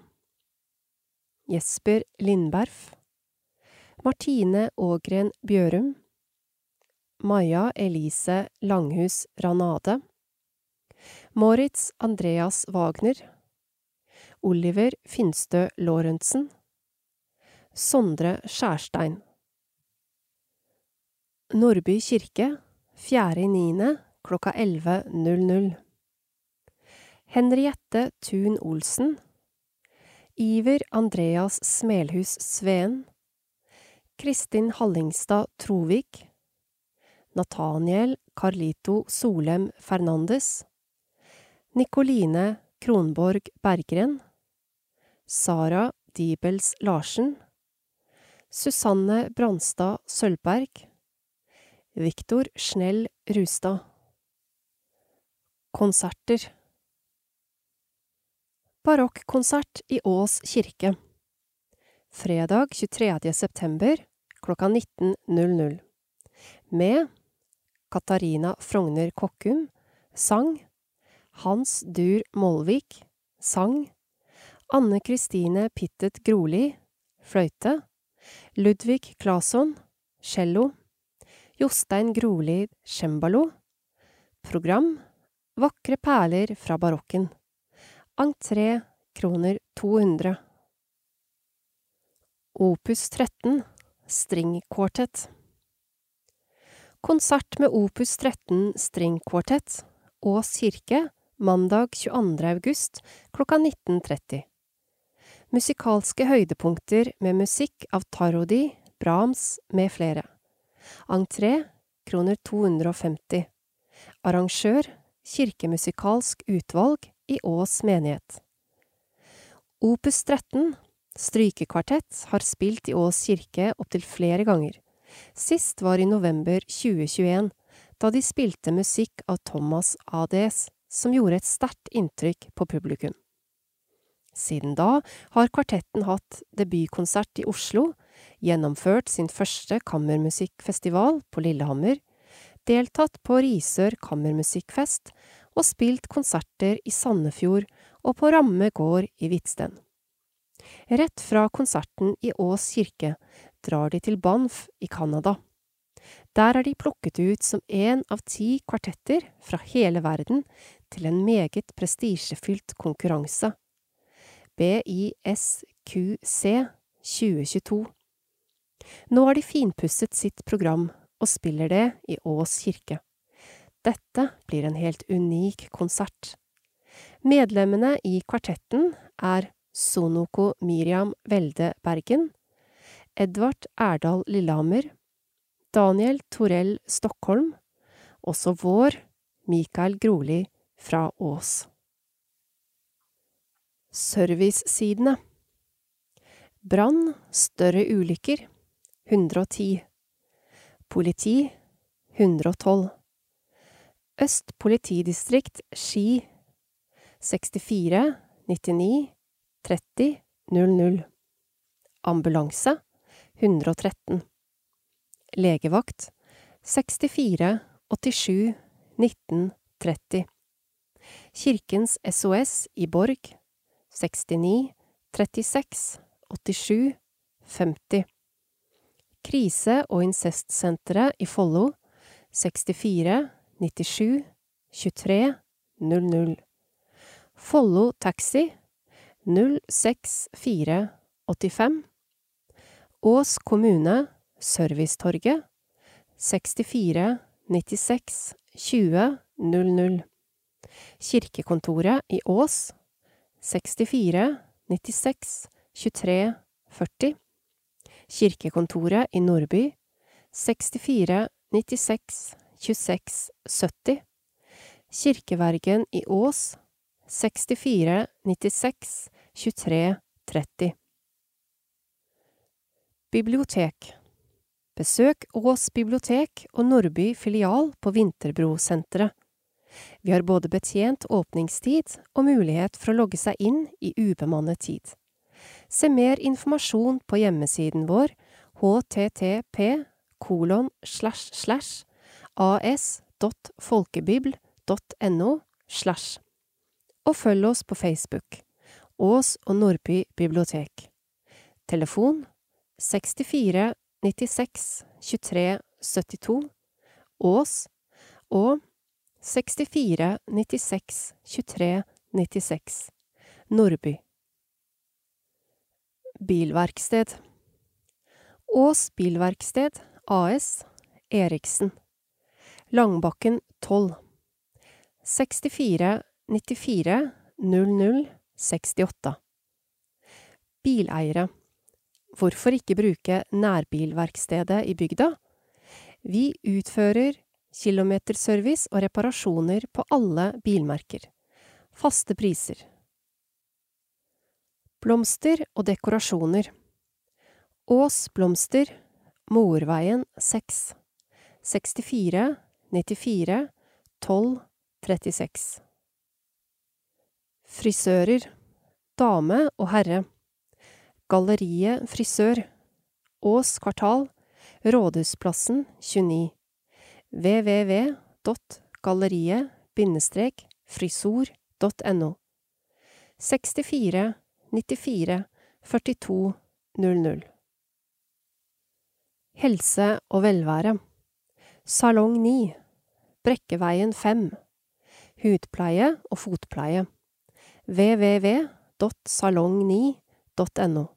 Jesper Lindberf. Martine Ågren Bjørum. Maja Elise Langhus Ranade. Moritz Andreas Wagner. Oliver Finstø Lorentzen. Sondre Skjærstein. Nordby kirke, fjerde i niende, klokka 11.00. Henriette Thun Olsen. Iver Andreas Smelhus Sveen. Kristin Hallingstad Trovik. Nathaniel Carlito Solem Fernandes. Nikoline Kronborg Berggren. Sara Dibels Larsen. Susanne Branstad Sølvberg. Viktor Snell Rustad. Konserter Barokkonsert i Ås kirke Fredag 23. september klokka 19.00 Med Katarina Frogner Kokkum sang Hans Dur Molvik sang Anne Kristine Pittet Groli fløyte Ludvig Claesson cello Jostein Groli cembalo Program Vakre perler fra barokken Entré kroner 200. Opus 13 Stringkvartett Konsert med Opus 13 String Quartet, Ås kirke, mandag 22. august klokka 19.30. Musikalske høydepunkter med musikk av Tarodi, Brahms med flere. Entré kroner 250. Arrangør Kirkemusikalsk utvalg i Ås menighet. Opus 13, strykekvartett, har spilt i Ås kirke opptil flere ganger. Sist var i november 2021, da de spilte musikk av Thomas ADS, som gjorde et sterkt inntrykk på publikum. Siden da har kvartetten hatt debutkonsert i Oslo, gjennomført sin første kammermusikkfestival på Lillehammer, deltatt på Risør kammermusikkfest og spilt konserter i Sandefjord og på Ramme gård i Hvitsten. Rett fra konserten i Ås kirke drar de til Banff i Canada. Der er de plukket ut som én av ti kvartetter fra hele verden til en meget prestisjefylt konkurranse. BISQC 2022. Nå har de finpusset sitt program og spiller det i Ås kirke. Dette blir en helt unik konsert. Medlemmene i kvartetten er Sonoko Miriam Welde Bergen, Edvard Erdal Lillehammer, Daniel Torell Stockholm, også vår Mikael Groli fra Ås. Servicesidene. Brann, større ulykker 110 Politi 112 Øst politidistrikt Ski 64 99 30 00 Ambulanse 113 Legevakt 64 87 19 30 Kirkens SOS i Borg 69 36 87 50 Krise- og incestsenteret i Follo 64 97 23 00 Follo Taxi 06485 Ås kommune Servicetorget 64 96 20 00 Kirkekontoret i Ås 64 96 23 40 Kirkekontoret i Nordby 64 96 26 70 Kirkevergen i Ås 64 96 23 30 Bibliotek Besøk Ås bibliotek og Nordby filial på Vinterbrosenteret. Vi har både betjent åpningstid og mulighet for å logge seg inn i ubemannet tid. Se mer informasjon på hjemmesiden vår http kolon slash slash as.folkebibl.no slash og følg oss på Facebook. Ås og Nordby bibliotek. Telefon 64 96 23 72 Ås og 64 96 23 96 Nordby. Bilverksted. Ås Bilverksted AS Eriksen. Langbakken 12 64 94 00 68 Bileiere Hvorfor ikke bruke nærbilverkstedet i bygda? Vi utfører kilometerservice og reparasjoner på alle bilmerker. Faste priser. Blomster og dekorasjoner Ås Blomster Morveien 6 64 94 12 36 Frisører Dame og herre Galleriet Frisør Ås kvartal Rådhusplassen 29 www.galleriet-frisor.no 64 94 42 00 Helse og velvære Salong 9 Brekkeveien 5 Hudpleie og fotpleie www.salong9.no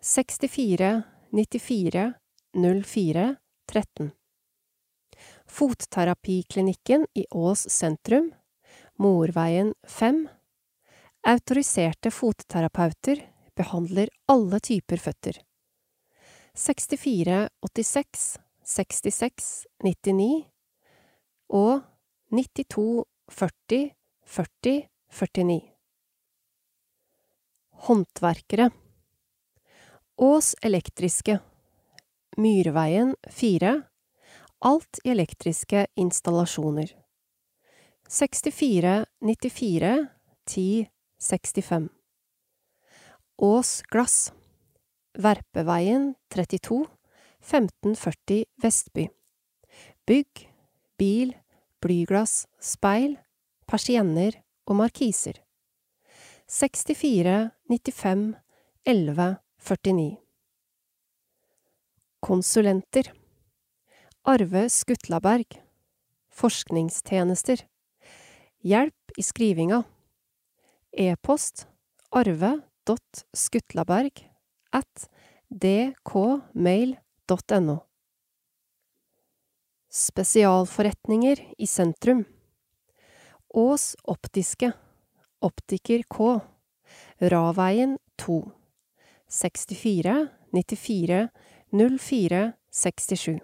64 94 04 13 Fotterapiklinikken i Ås sentrum, Morveien 5 Autoriserte fotterapeuter behandler alle typer føtter. 64 86 66 99 og 92 40 40 49. Håndverkere Ås Elektriske Myrveien 4 Alt i elektriske installasjoner. 64 94 10 65. Ås Glass Verpeveien 32 1540 Vestby. Bygg, bil, blyglass, speil, persienner og markiser. 64 95 11 49. Konsulenter. Arve Skutlaberg Forskningstjenester. Hjelp i skrivinga. E-post arve.skutlaberg at dkmail.no Spesialforretninger i sentrum Ås Optiske. Optiker K. Raveien 2 64 94 04 67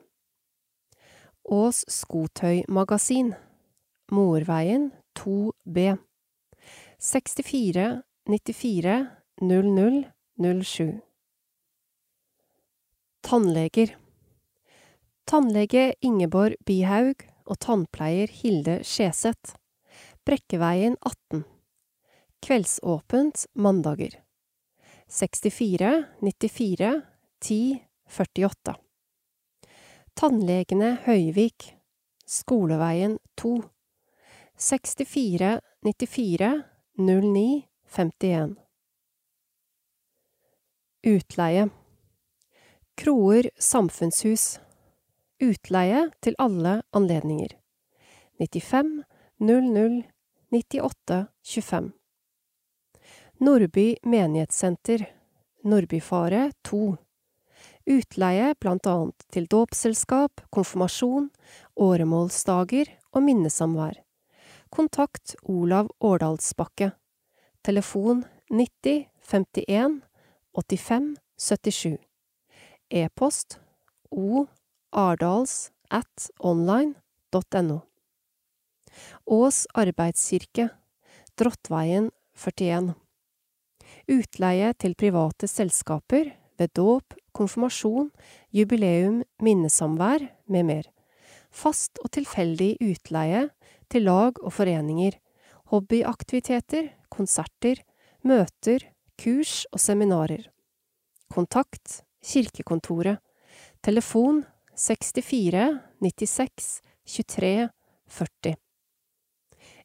Ås Skotøymagasin Morveien 2B 64 94 00 07 Tannleger. Tannlege Ingeborg Bihaug og tannpleier Hilde Skjeseth. Brekkeveien 18. Kveldsåpent mandager. 64 94 10 48. Tannlegene Høyvik. Skoleveien 2. 64 94 09 51. Utleie Kroer samfunnshus Utleie til alle anledninger 95 00 98 25 Nordby menighetssenter Nordbyfare 2 Utleie blant annet til dåpsselskap, konfirmasjon, åremålsdager og minnesamvær. Kontakt Olav Årdalsbakke Telefon 90 51 85 77. E-post o ardals at online.no. Ås arbeidskirke, Drottveien 41. Utleie til private selskaper ved dåp, konfirmasjon, jubileum, minnesamvær med mer. Fast og tilfeldig utleie til lag og foreninger, hobbyaktiviteter, konserter, møter, kurs og seminarer. Kontakt Kirkekontoret. Telefon 64 96 23 40.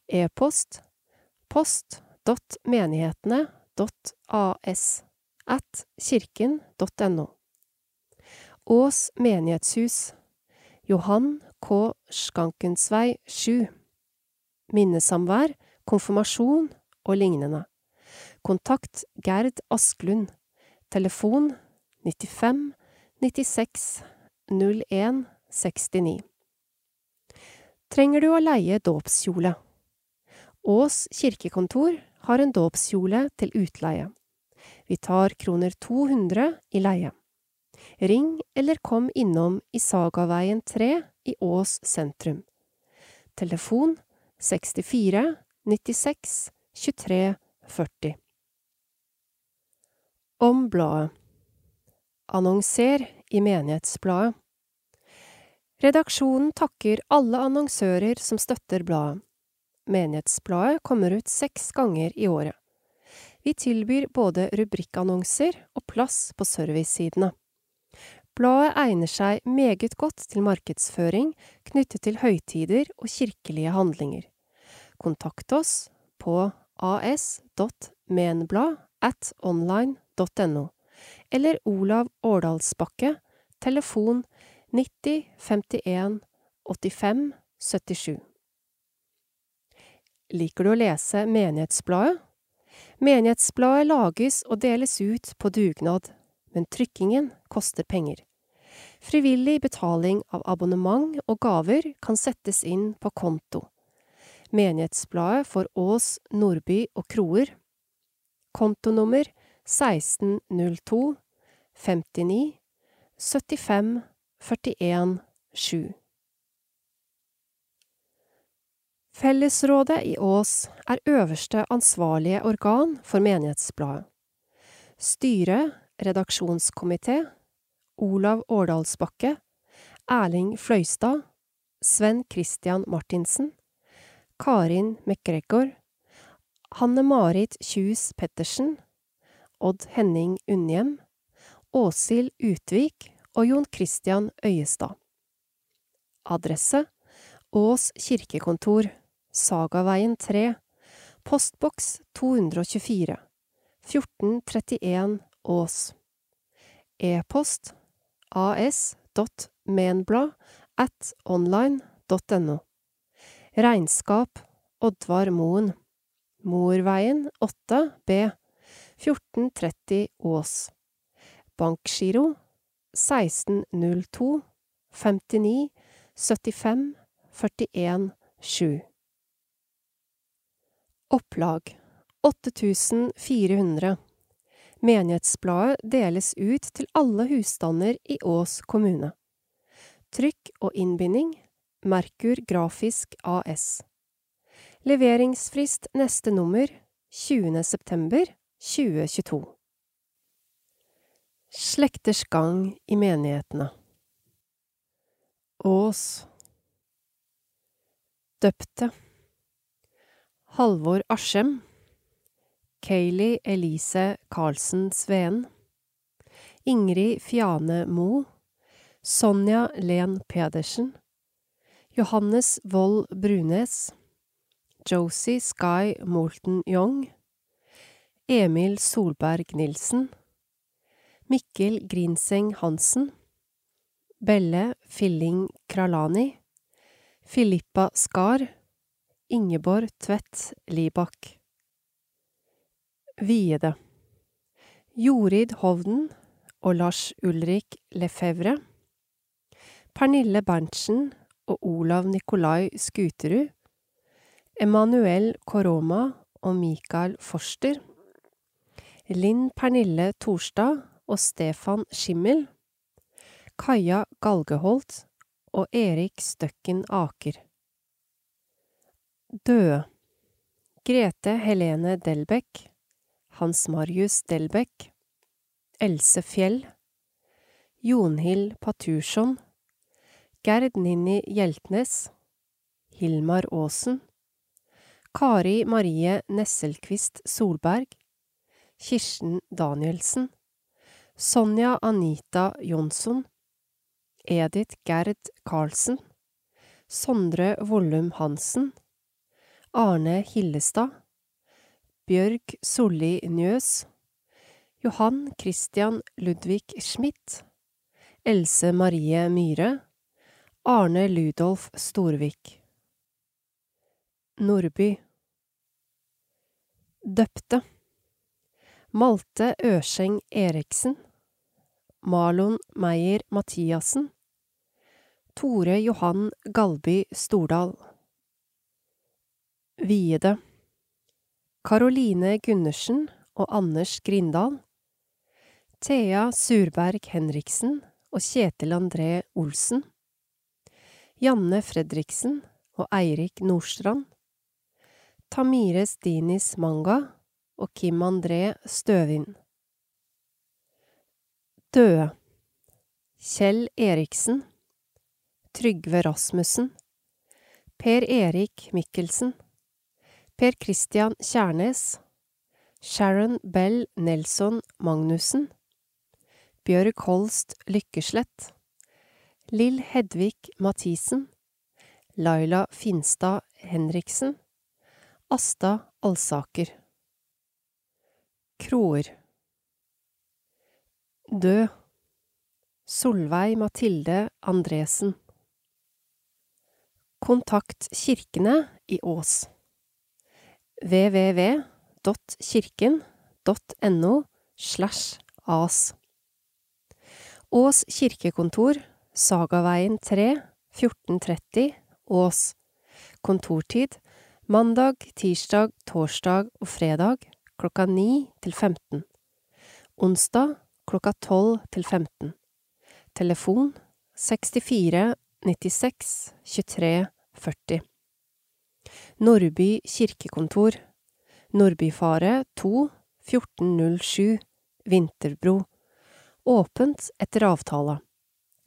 E-post post.menighetene.as at kirken.no. Ås menighetshus Johan K. Skankensvei 7. Minnesamvær konfirmasjon og lignende. Kontakt Gerd Asklund. Telefon 95 96 01 69. Trenger du å leie dåpskjole? Ås kirkekontor har en dåpskjole til utleie. Vi tar kroner 200 i leie. Ring eller kom innom i Sagaveien 3 i Ås sentrum. Telefon 64 96 23 40. Om bladet Annonser i Menighetsbladet Redaksjonen takker alle annonsører som støtter bladet. Menighetsbladet kommer ut seks ganger i året. Vi tilbyr både rubrikkannonser og plass på servicesidene. Bladet egner seg meget godt til markedsføring knyttet til høytider og kirkelige handlinger. Kontakt oss på as.menblad at online.no, eller Olav Årdalsbakke, telefon 90 51 85 77. Liker du å lese Menighetsbladet, Menighetsbladet lages og deles ut på dugnad, men trykkingen koster penger. Frivillig betaling av abonnement og gaver kan settes inn på konto. Menighetsbladet for Ås, Nordby og Kroer. Kontonummer 1602 59 75 41 7. Fellesrådet i Ås er øverste ansvarlige organ for Menighetsbladet. Styre, redaksjonskomité, Olav Årdalsbakke, Erling Fløystad, Sven Christian Martinsen, Karin McGregor, Hanne Marit Kjus Pettersen, Odd Henning Unnhjem, Åshild Utvik og Jon Christian Øyestad. Adresse Ås kirkekontor, Sagaveien 3, postboks 224, 1431 Ås. E-post as.menblad at online.no. Regnskap Oddvar Moen. Morveien 8 B 1430 Ås. Bankgiro 1602 59 75 41 7. Opplag 8400 Menighetsbladet deles ut til alle husstander i Ås kommune. Trykk og innbinding Merkur Grafisk AS. Leveringsfrist neste nummer 20. september 2022. Slekters gang i menighetene Ås Døpte Halvor Askjem Kayleigh Elise Karlsen Sveen Ingrid Fiane Mo Sonja Len Pedersen Johannes Wold Brunes Josie Sky Moulton Young Emil Solberg Nilsen Mikkel Grinseng Hansen Belle Filling Kralani Filippa Skar Ingeborg Tvedt Libak. Viede. Jorid Hovden og Lars Ulrik Lefevre. Pernille Berntsen og Olav Nikolai Skuterud. Emanuel Koroma og Mikael Forster. Linn Pernille Torstad og Stefan Schimmel. Kaja Galgeholt og Erik Støkken Aker Døde. Grete Helene Delbekk. Hans Marius Delbekk, Else Fjell, Jonhild Patursson, Gerd Ninni Hjeltnes, Hilmar Aasen, Kari Marie Nesselquist Solberg, Kirsten Danielsen, Sonja Anita Jonsson, Edith Gerd Karlsen, Sondre Vollum Hansen, Arne Hillestad, Bjørg Solli Njøs, Johan Christian Ludvig Schmidt, Else Marie Myhre, Arne Ludolf Storvik. Nordby. Døpte. Malte Ørseng Eriksen Malon Meyer Mathiassen Tore Johan Galby Stordal Viede Karoline Gundersen og Anders Grindal, Thea Surberg Henriksen og Kjetil André Olsen, Janne Fredriksen og Eirik Nordstrand, Tamire Stinis Manga og Kim André Støvin. Døde Kjell Eriksen, Trygve Rasmussen, Per Erik Mikkelsen, Per Christian Kjærnes, Sharon Bell Nelson Magnussen, Bjørg Holst Lykkeslett, Lill Hedvig Mathisen, Laila Finstad Henriksen, Asta Alsaker. Kroer. Død. Solveig Mathilde Andresen. Kontakt kirkene i Ås www kirken.no slash as. Ås kirkekontor, Sagaveien 3, 1430, Ås. Kontortid mandag, tirsdag, torsdag og fredag klokka 9 til 15. Onsdag klokka 12 til 15. Telefon 64 96 23 40. Nordby kirkekontor, Nordbyfare 2, 1407, Vinterbro. Åpent etter avtale.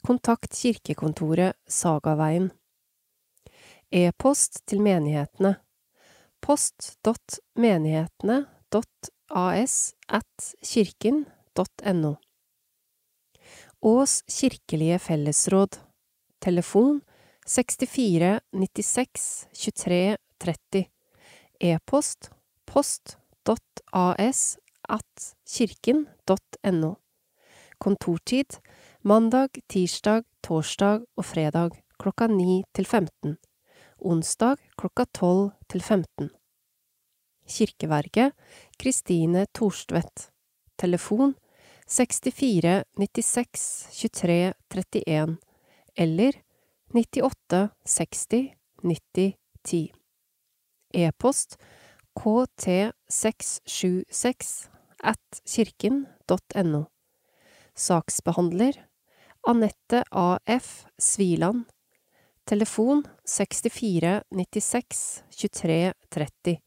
Kontakt kirkekontoret Sagaveien. E-post til menighetene. post.menighetene.as at kirken.no. Ås kirkelige fellesråd. Telefon 64 96 23 30. E-post post.as at kirken.no. Kontortid mandag, tirsdag, torsdag og fredag klokka 9 til 15. Onsdag klokka 12 til 15. Kirkeverget Kristine Torstvedt. Telefon 64 96 23 31 eller 98 60 90 10. E-post kt676 at kirken.no. Saksbehandler Anette A.F. Sviland. Telefon 64 96 23 30.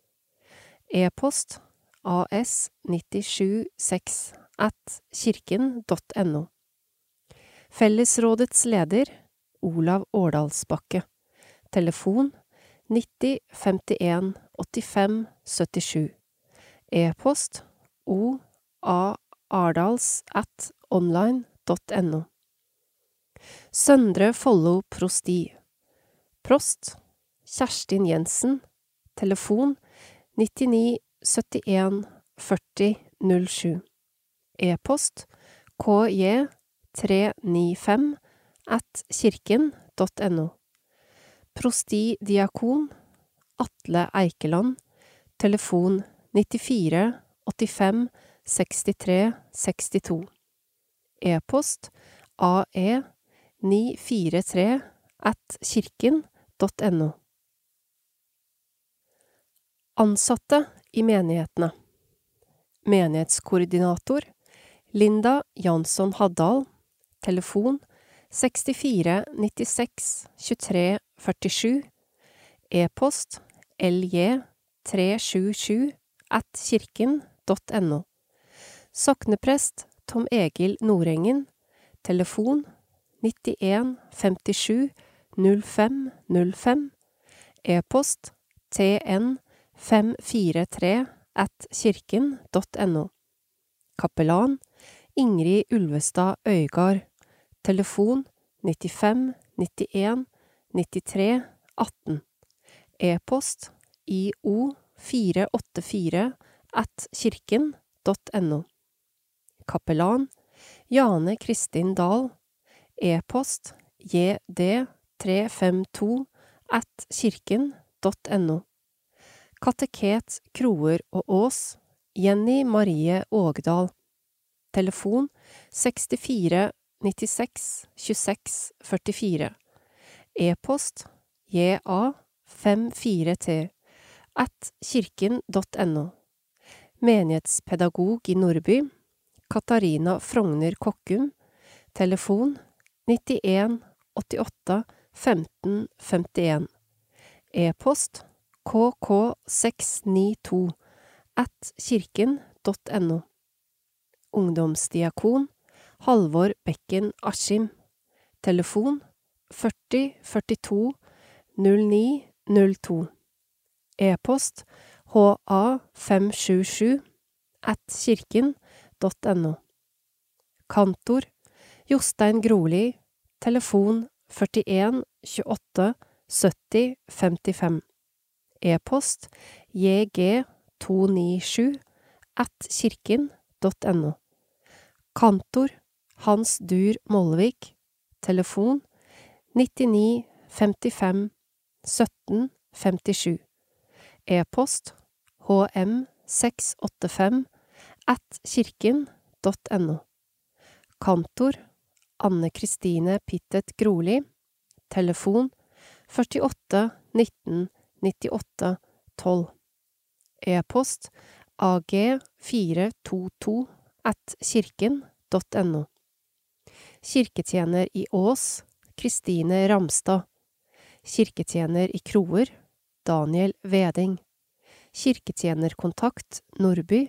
E-post as976 at kirken.no. Fellesrådets leder Olav Årdalsbakke. Telefon 90 51 85 77. E-post o at online.no. Søndre Follo prosti. Prost Kjerstin Jensen. Telefon 99 71 40 07. E-post kj 395 at kirken.no. Prostidiakon Atle Eikeland. Telefon 94 85 63 62. E-post ae 943 at kirken.no. Ansatte i menighetene Menighetskoordinator Linda Jansson Haddal Telefon 64 96 23 47 E-post lj 377 at kirken.no Sokneprest Tom Egil Nordengen Telefon 91 57 05 05 E-post tn 543 at kirken.no Kapellan Ingrid Ulvestad Øygard Telefon 95 91 93 18 E-post io484 at kirken.no Kapellan Jane Kristin Dahl. E-post jd352 at kirken.no Kateket Kroer og Ås Jenny Marie Ågdal Telefon 64 96 26 44 E-post ja54t at kirken.no Menighetspedagog i Nordby Katarina Frogner Kokkum Telefon 91 88 15 51 E-post kk692 at kirken.no Ungdomsdiakon Halvor Bekken Askim. Telefon 40 42 09 02 E-post ha577 at kirken.no Kantor Jostein Groli Telefon 41 28 70 55 E-post jg297 at kirken.no Kantor Hans Dur Mollevik Telefon 99 55 17 57 E-post hm 685 at kirken.no. Kantor Anne Kristine Pittet Groli. Telefon 48 19 98 12. E-post ag422 at kirken.no. Kirketjener i Ås Kristine Ramstad. Kirketjener i Kroer Daniel Veding. Kirketjenerkontakt Nordby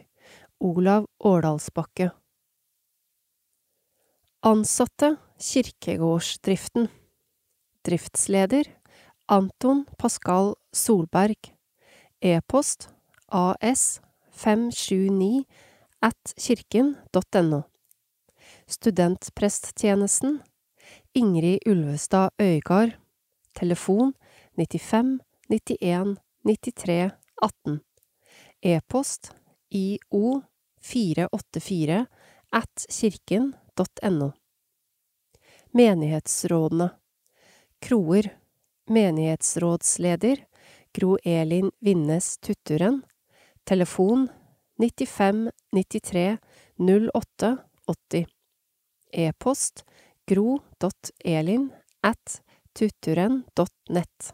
Olav Årdalsbakke. Ansatte Kirkegårdsdriften Driftsleder Anton Pascal Solberg E-post as 579 at kirken.no Studentpresttjenesten Ingrid Ulvestad Øygard. Telefon 95 91 93 18 E-post io 484 at kirken.no Menighetsrådene. Kroer. Menighetsrådsleder. Gro Elin Vinnes Tutturen Telefon 95 93 08 80 E-post gro.elin at tutturen.nett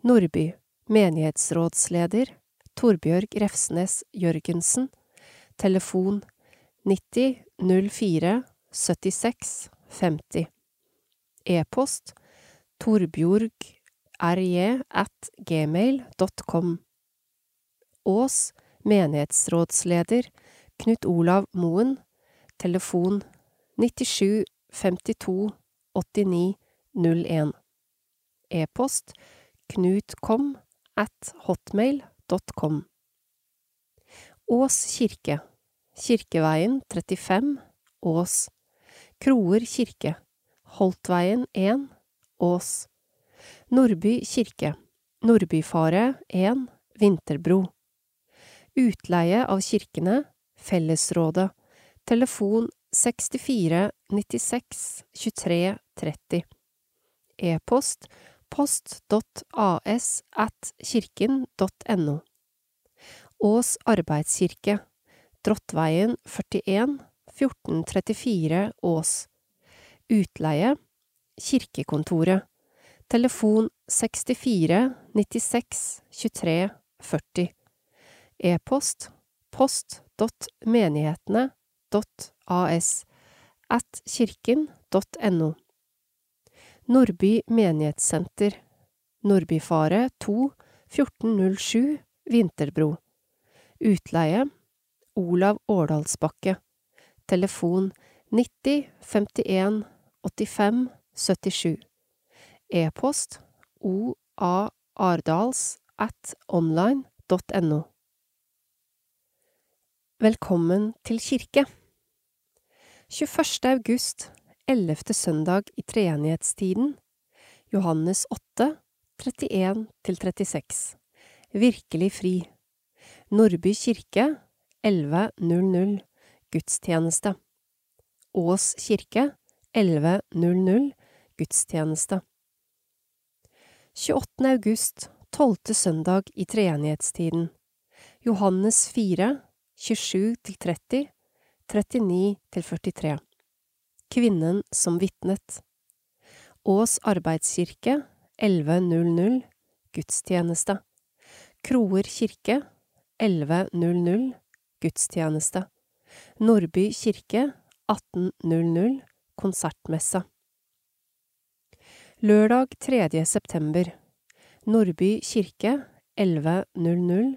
Nordby Menighetsrådsleder Torbjørg Refsnes Jørgensen. Telefon 90 04 76 50 E-post torbjorgrj at gmail.com Ås Menighetsrådsleder Knut Olav Moen. Telefon 97 52 89 01 E-post knutkom at hotmail.com Ås kirke. Kirkeveien 35 Ås. Kroer kirke. Holtveien 1 Ås. Nordby kirke. Nordbyfaret 1 Vinterbro. Utleie av kirkene. Fellesrådet. Telefon 64 96 23 30 E-post post.as at kirken.no Ås arbeidskirke Drottveien 41 1434 Ås. Utleie Kirkekontoret. Telefon 64 96 23 40 E-post post.menighetene.as at kirken.no Nordby menighetssenter. Nordbyfaret 2 1407 Vinterbro. Utleie Olav Årdalsbakke. Telefon 90 51 85 77 E-post oaardals at online.no Velkommen til kirke! 21. august, ellevte søndag i treenighetstiden, Johannes 8, 31–36 Virkelig fri. Nordby kirke 11.00 Gudstjeneste. Ås kirke 11.00 Gudstjeneste. 28. august, tolvte søndag i treenighetstiden Johannes 4, 27–30, 39–43 Kvinnen som vitnet. Ås arbeidskirke 11.00 Gudstjeneste. Kroer kirke 11.00 Gudstjeneste. Nordby kirke 18.00 Konsertmesse. Lørdag 3. september. Nordby kirke 11.00,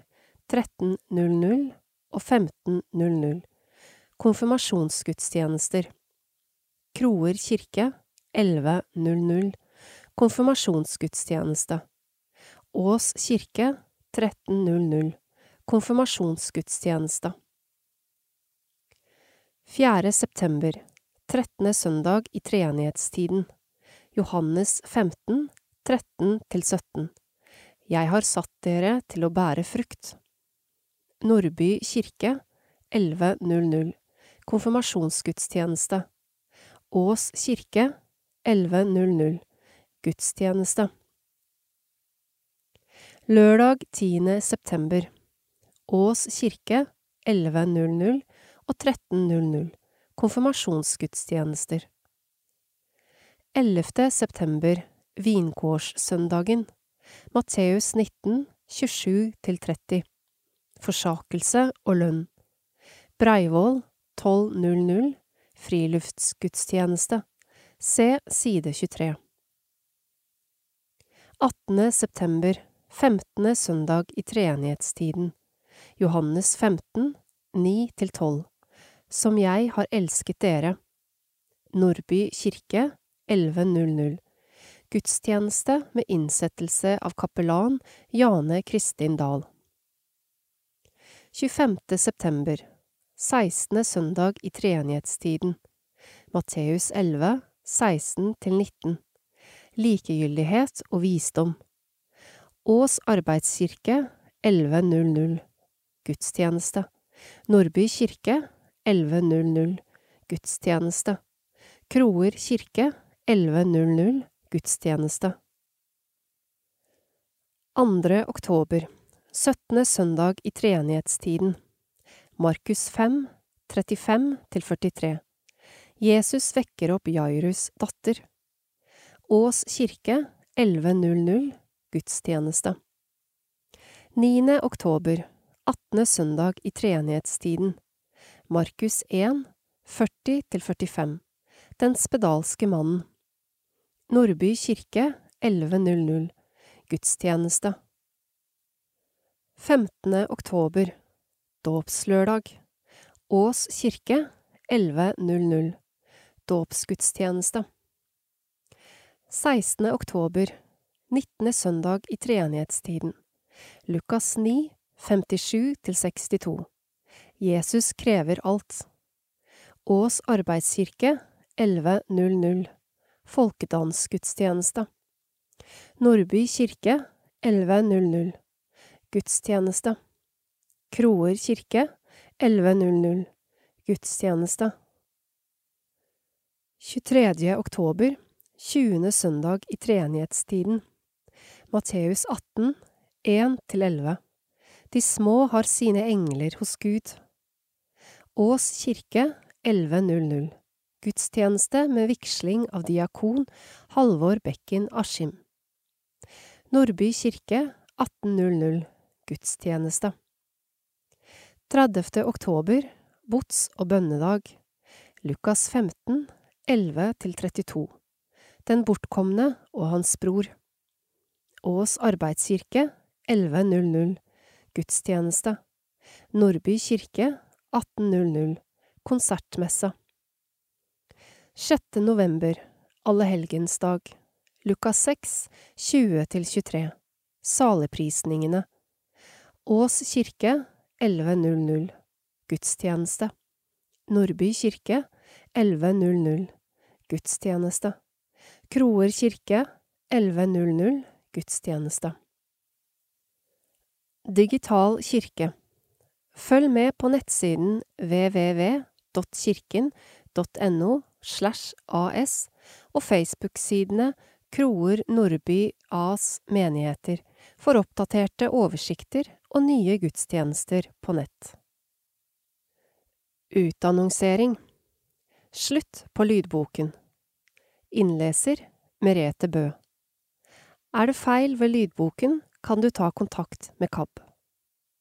13.00 og 15.00 Konfirmasjonsgudstjenester Kroer kirke 11.00 Konfirmasjonsgudstjeneste Ås kirke 13.00 Konfirmasjonsgudstjeneste 4. september 13. søndag i treenighetstiden Johannes 15, 13–17 Jeg har satt dere til å bære frukt. Nordby kirke 11.00 Konfirmasjonsgudstjeneste Ås kirke 11.00 Gudstjeneste Lørdag 10. september Ås kirke 11.00 og 13.00 konfirmasjonsgudstjenester. 11. september Vinkårssøndagen Matteus 19, 27–30 Forsakelse og lønn Breivoll 12.00 Friluftsgudstjeneste Se side 23 18. september 15. søndag i treenighetstiden Johannes 15, 9–12 Som jeg har elsket dere Nordby kirke 11.00 Gudstjeneste med innsettelse av kapellan Jane Kristin Dahl. 25. september 16. søndag i treenighetstiden. Matteus 11, 16–19 Likegyldighet og visdom. Ås arbeidskirke 11.00 Gudstjeneste. Nordby kirke 11.00 Gudstjeneste. Kroer kirke 11.00 Gudstjeneste. 2. oktober. 17. søndag i treenighetstiden Markus 5, 35–43 Jesus vekker opp Jairus' datter Ås kirke 11.00 Gudstjeneste 9. oktober 18. søndag i treenighetstiden Markus 1, 40–45 Den spedalske mannen Nordby kirke 11.00 Gudstjeneste 15. oktober Dåpslørdag. Ås kirke 11.00 Dåpsgudstjeneste. 16. oktober 19. søndag i treenighetstiden Lukas 9, 57–62 Jesus krever alt. Ås arbeidskirke 11.00 Folkedansgudstjeneste. Nordby kirke 11.00 Gudstjeneste Kroer kirke 11.00 Gudstjeneste. 23. oktober 20. søndag i treenighetstiden. Matteus 18, 1–11 De små har sine engler hos Gud. Ås kirke 11.00 Gudstjeneste med vigsling av diakon Halvor Bekken Askim. Nordby kirke 18.00 Gudstjeneste 30. oktober Bots- og bønnedag. Lukas 15, 11–32 Den bortkomne og hans bror. Ås arbeidskirke 11.00 Gudstjeneste. Nordby kirke 18.00 Konsertmesse. 6. november Allehelgensdag Lukas 6, 20–23 Saleprisningene. Ås kirke 11.00 Gudstjeneste. Nordby kirke 11.00 Gudstjeneste. Kroer kirke 11.00 Gudstjeneste. Digital kirke. Følg med på nettsiden www.kirken.no slash as og Facebook-sidene Kroer Nordby As menigheter for oppdaterte oversikter og nye gudstjenester på nett. Utannonsering Slutt på lydboken Innleser Merete Bø Er det feil ved lydboken, kan du ta kontakt med KAB.